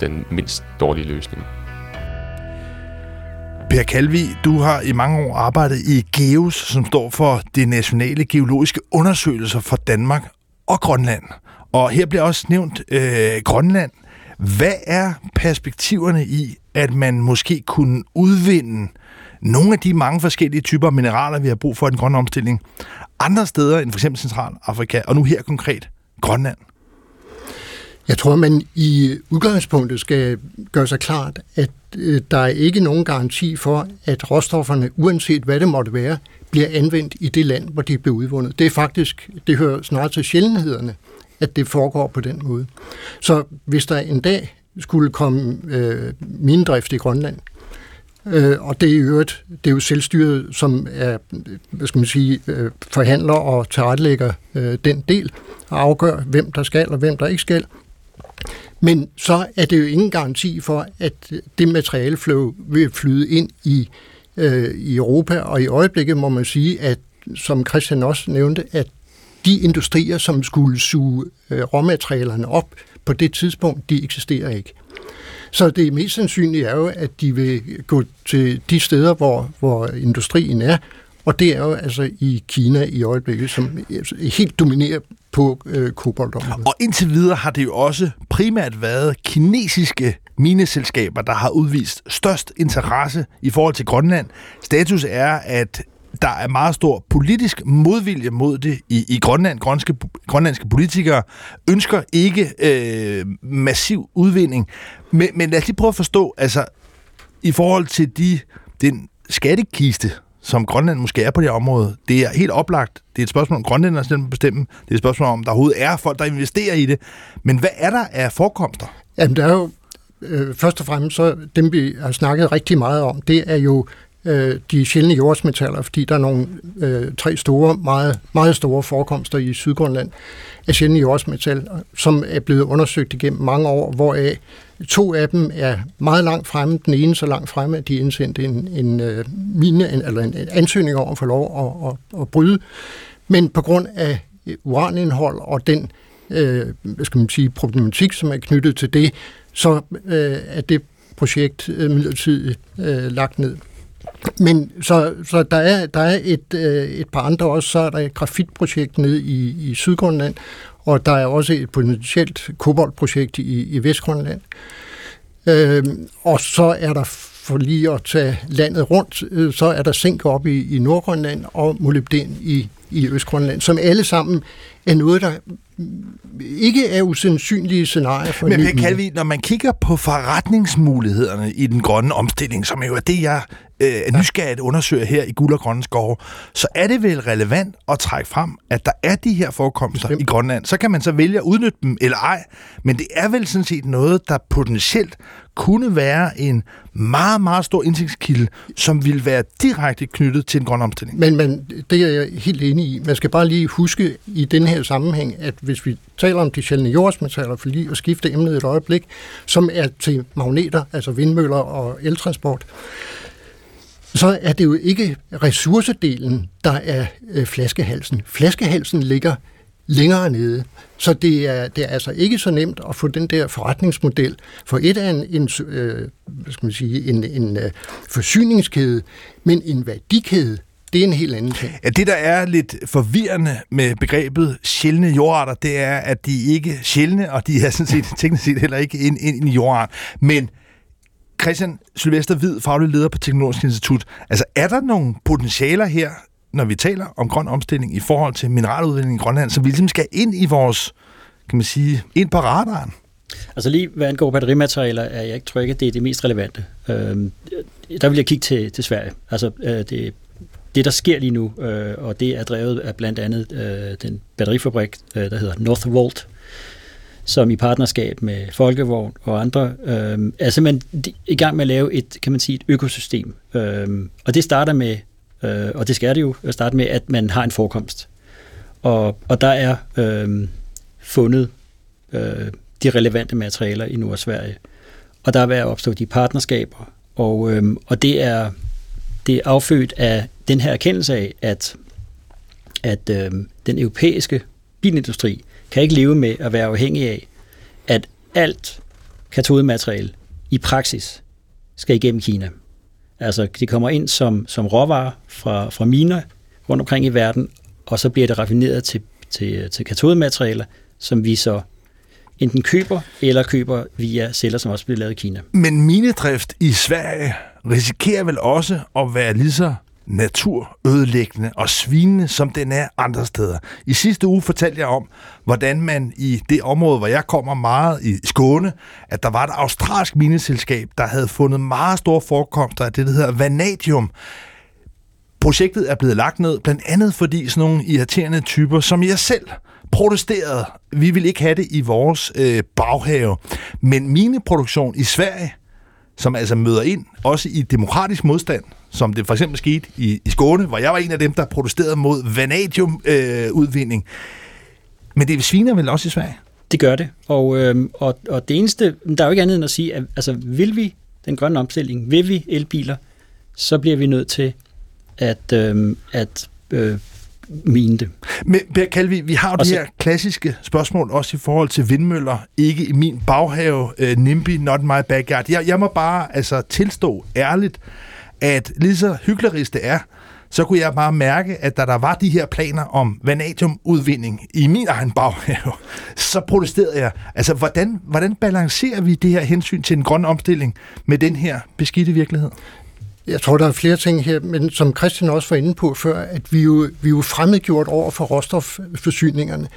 den mindst dårlige løsning. Per Kalvi, du har i mange år arbejdet i GEOS, som står for det nationale geologiske undersøgelser for Danmark og Grønland. Og her bliver også nævnt øh, Grønland. Hvad er perspektiverne i, at man måske kunne udvinde nogle af de mange forskellige typer af mineraler, vi har brug for i den grønne omstilling, andre steder end f.eks. Centralafrika, og nu her konkret Grønland? Jeg tror, man i udgangspunktet skal gøre sig klart, at øh, der er ikke nogen garanti for, at råstofferne, uanset hvad det måtte være, bliver anvendt i det land, hvor de bliver udvundet. Det er faktisk, det hører snart til sjældenhederne, at det foregår på den måde. Så hvis der en dag skulle komme øh, minedrift i Grønland, øh, og det er, øvrigt, det er jo selvstyret, som er, hvad skal man sige, øh, forhandler og tilrettelægger øh, den del, og afgør, hvem der skal og hvem der ikke skal, men så er det jo ingen garanti for, at det materialeflow vil flyde ind i, øh, i Europa, og i øjeblikket må man sige, at som Christian også nævnte, at de industrier, som skulle suge øh, råmaterialerne op på det tidspunkt, de eksisterer ikke. Så det mest sandsynlige er jo, at de vil gå til de steder, hvor, hvor industrien er, og det er jo altså i Kina i øjeblikket, som øh, helt dominerer på øh, koboldområdet. Og indtil videre har det jo også primært været kinesiske mineselskaber, der har udvist størst interesse i forhold til Grønland. Status er, at der er meget stor politisk modvilje mod det i, i Grønland. Grønlandske, grønlandske politikere ønsker ikke øh, massiv udvinding. Men, men lad os lige prøve at forstå, altså i forhold til de, den skattekiste, som Grønland måske er på det område, det er helt oplagt. Det er et spørgsmål om grønlænderne selv bestemme. Det er et spørgsmål om, der overhovedet er folk, der investerer i det. Men hvad er der af forekomster? Jamen, der er jo øh, først og fremmest, så dem vi har snakket rigtig meget om, det er jo øh, de sjældne jordsmetaller, fordi der er nogle øh, tre store, meget, meget store forekomster i Sydgrønland af sjældne jordsmetal, som er blevet undersøgt igennem mange år, hvoraf to af dem er meget langt fremme. Den ene så langt fremme, at de indsendte en, en, øh, mine, en, eller en ansøgning om at få lov at, at, at bryde. Men på grund af øh, uranindhold og den øh, hvad skal man sige, problematik, som er knyttet til det, så øh, er det projekt øh, midlertidigt øh, lagt ned. Men så, så der er, der er et, øh, et par andre også. Så er der et grafitprojekt nede i, i Sydgrønland, og der er også et potentielt koboldprojekt i, i Vestgrønland. Øh, og så er der for lige at tage landet rundt, øh, så er der zink op i, i Nordgrønland og molybden i, i Østgrønland, som alle sammen er noget, der ikke er usandsynlige scenarier for Men Per Kalvi, når man kigger på forretningsmulighederne i den grønne omstilling, som jo er det, jeg øh, er nysgerrigt undersøger her i Guld og Grønne Skove, så er det vel relevant at trække frem, at der er de her forekomster Bestemt. i Grønland. Så kan man så vælge at udnytte dem eller ej, men det er vel sådan set noget, der potentielt kunne være en meget, meget stor indtægtskilde, som vil være direkte knyttet til en grøn omstilling. Men, men det er jeg helt enig i. Man skal bare lige huske i den her sammenhæng, at hvis vi taler om de sjældne jordsmetaller, for lige at skifte emnet et øjeblik, som er til magneter, altså vindmøller og eltransport, så er det jo ikke ressourcedelen, der er øh, flaskehalsen. Flaskehalsen ligger længere nede. Så det er, det er altså ikke så nemt at få den der forretningsmodel. For et er en, en, øh, hvad skal man sige, en, en øh, forsyningskæde, men en værdikæde, det er en helt anden ting. Ja, det, der er lidt forvirrende med begrebet sjældne jordarter, det er, at de ikke er sjældne, og de er sådan set (laughs) teknisk set heller ikke en, en jordart. Men Christian Sylvester Hvid, faglig leder på Teknologisk Institut. Altså, er der nogle potentialer her, når vi taler om grøn omstilling i forhold til mineraludvinding i Grønland, så vi ligesom skal ind i vores, kan man sige, ind på radaren? Altså lige hvad angår batterimaterialer, er jeg ikke tryg, at det er det mest relevante. Øh, der vil jeg kigge til, til Sverige. Altså øh, det, det, der sker lige nu, øh, og det er drevet af blandt andet øh, den batterifabrik, øh, der hedder Northvolt, som i partnerskab med Folkevogn og andre øh, er simpelthen i gang med at lave et, kan man sige, et økosystem. Øh, og det starter med, øh, og det skal det jo starte med, at man har en forekomst. Og, og der er øh, fundet øh, de relevante materialer i Nord- Sverige. Og der er ved at opstå de partnerskaber, og, øh, og det er det er affødt af den her erkendelse af, at, at øh, den europæiske bilindustri kan ikke leve med at være afhængig af, at alt katodemateriale i praksis skal igennem Kina. Altså, de kommer ind som, som råvarer fra, fra miner rundt omkring i verden, og så bliver det raffineret til, til, til katodematerialer, som vi så enten køber eller køber via celler, som også bliver lavet i Kina. Men minedrift i Sverige risikerer vel også at være lige så naturødelæggende og svinende, som den er andre steder. I sidste uge fortalte jeg om, hvordan man i det område, hvor jeg kommer meget i Skåne, at der var et australsk mineselskab, der havde fundet meget store forekomster af det, der hedder vanadium. Projektet er blevet lagt ned, blandt andet fordi sådan nogle irriterende typer, som jeg selv protesterede. Vi vil ikke have det i vores øh, baghave. Men mineproduktion i Sverige, som altså møder ind, også i demokratisk modstand, som det for eksempel skete i, i Skåne, hvor jeg var en af dem, der protesterede mod vanadium-udvinding. Øh, Men det sviner vel også i Sverige? Det gør det, og, øh, og, og det eneste, der er jo ikke andet end at sige, at altså, vil vi den grønne omstilling, vil vi elbiler, så bliver vi nødt til at, øh, at øh, mine det. Men Per Kalvi, vi har jo de her klassiske spørgsmål også i forhold til vindmøller. Ikke i min baghave, uh, NIMBY, not my backyard. Jeg, jeg må bare altså tilstå ærligt, at lige så hyggeligt det er, så kunne jeg bare mærke, at da der var de her planer om vanadiumudvinding i min egen baghave, (laughs) så protesterede jeg. Altså, hvordan, hvordan balancerer vi det her hensyn til en grøn omstilling med den her beskidte virkelighed? Jeg tror, der er flere ting her, men som Christian også var inde på før, at vi jo, vi er jo fremmedgjort over for råstofforsyningerne.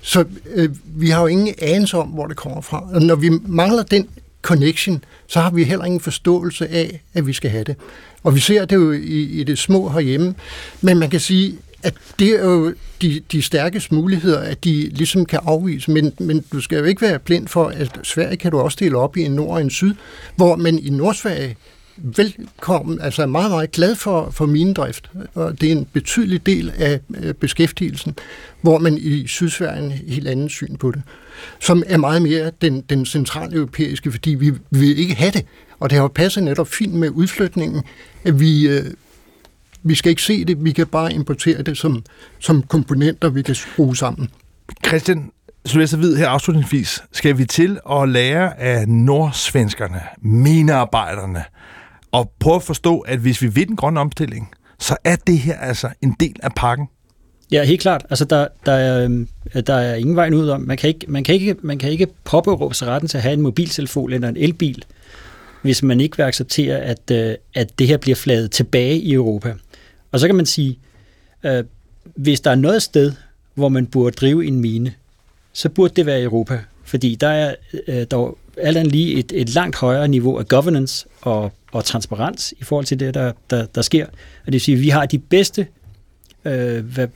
Så øh, vi har jo ingen anelse om, hvor det kommer fra. Og når vi mangler den connection, så har vi heller ingen forståelse af, at vi skal have det. Og vi ser det jo i, i det små herhjemme. Men man kan sige, at det er jo de, de stærkeste muligheder, at de ligesom kan afvise. Men, men du skal jo ikke være blind for, at Sverige kan du også dele op i en nord og en syd, hvor man i Nordsverige velkommen, altså meget, meget glad for, for minedrift, og det er en betydelig del af øh, beskæftigelsen, hvor man i Sydsverige en helt anden syn på det, som er meget mere den, den centrale europæiske, fordi vi, vi vil ikke have det, og det har jo passet netop fint med udflytningen, at vi, øh, vi skal ikke se det, vi kan bare importere det som, som komponenter, vi kan bruge sammen. Christian, Sylvester Hvid her afslutningsvis, skal vi til at lære af nordsvenskerne, minearbejderne, og prøve at forstå, at hvis vi vil den grønne omstilling, så er det her altså en del af pakken. Ja, helt klart. Altså, der, der, er, øhm, der er ingen vej ud om. Man kan ikke, man kan ikke, man kan ikke påberåbe sig retten til at have en mobiltelefon eller en elbil, hvis man ikke vil acceptere, at, øh, at det her bliver fladet tilbage i Europa. Og så kan man sige, øh, hvis der er noget sted, hvor man burde drive en mine, så burde det være i Europa. Fordi der er øh, der alt andet lige et, et langt højere niveau af governance og, og transparens i forhold til det, der, der, der sker. Og det vil sige, at vi har de bedste, øh, hvad,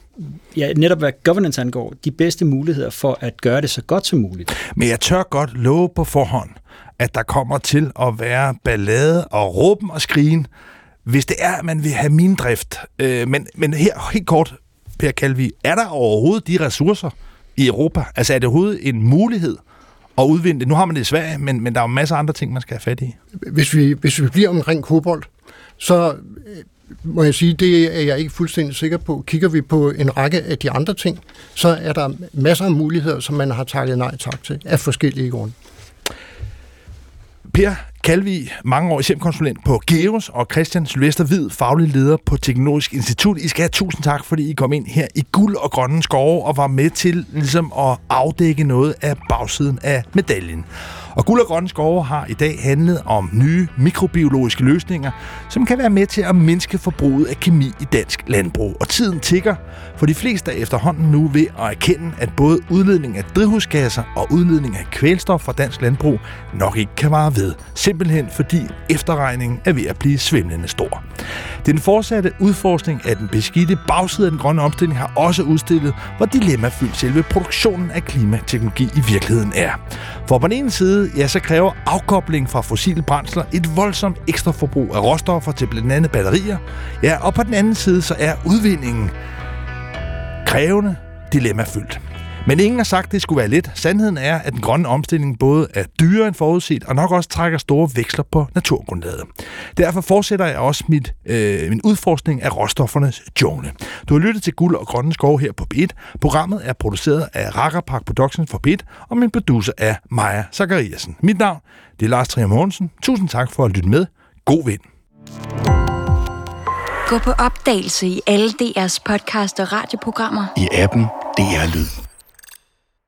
ja, netop hvad governance angår, de bedste muligheder for at gøre det så godt som muligt. Men jeg tør godt love på forhånd, at der kommer til at være ballade og råben og skrigen, hvis det er, at man vil have mindrift. Øh, men, men her helt kort, Per Kalvi, er der overhovedet de ressourcer i Europa? Altså er det overhovedet en mulighed at udvinde det? Nu har man det i Sverige, men, men der er jo masser af andre ting, man skal have fat i. Hvis vi, hvis vi bliver omkring kobolt, så øh, må jeg sige, det er jeg ikke fuldstændig sikker på. Kigger vi på en række af de andre ting, så er der masser af muligheder, som man har takket nej tak til, af forskellige grunde. Per Kalvi, mange år chefkonsulent på Geos, og Christian Sylvester Hvid, faglig leder på Teknologisk Institut. I skal have tusind tak, fordi I kom ind her i guld og grønne skove og var med til ligesom at afdække noget af bagsiden af medaljen. Og Guld og Grønne Skove har i dag handlet om nye mikrobiologiske løsninger, som kan være med til at mindske forbruget af kemi i dansk landbrug. Og tiden tigger, for de fleste er efterhånden nu ved at erkende, at både udledning af drivhusgasser og udledning af kvælstof fra dansk landbrug nok ikke kan vare ved. Simpelthen fordi efterregningen er ved at blive svimlende stor. Den fortsatte udforskning af den beskidte bagside af den grønne omstilling har også udstillet, hvor dilemmafyldt selve produktionen af klimateknologi i virkeligheden er. For på den ene side, ja, så kræver afkobling fra fossile brændsler et voldsomt ekstra forbrug af råstoffer til blandt andet batterier. Ja, og på den anden side, så er udvindingen krævende, dilemmafyldt. Men ingen har sagt, at det skulle være let. Sandheden er, at den grønne omstilling både er dyrere end forudset, og nok også trækker store veksler på naturgrundlaget. Derfor fortsætter jeg også mit, øh, min udforskning af råstoffernes jungle. Du har lyttet til Guld og Grønne Skov her på B1. Programmet er produceret af Rakker Park Productions for B1, og min producer er Maja Zachariasen. Mit navn det er Lars Trier Mogensen. Tusind tak for at lytte med. God vind. Gå på opdagelse i alle DR's podcast og radioprogrammer. I appen DR Lyd.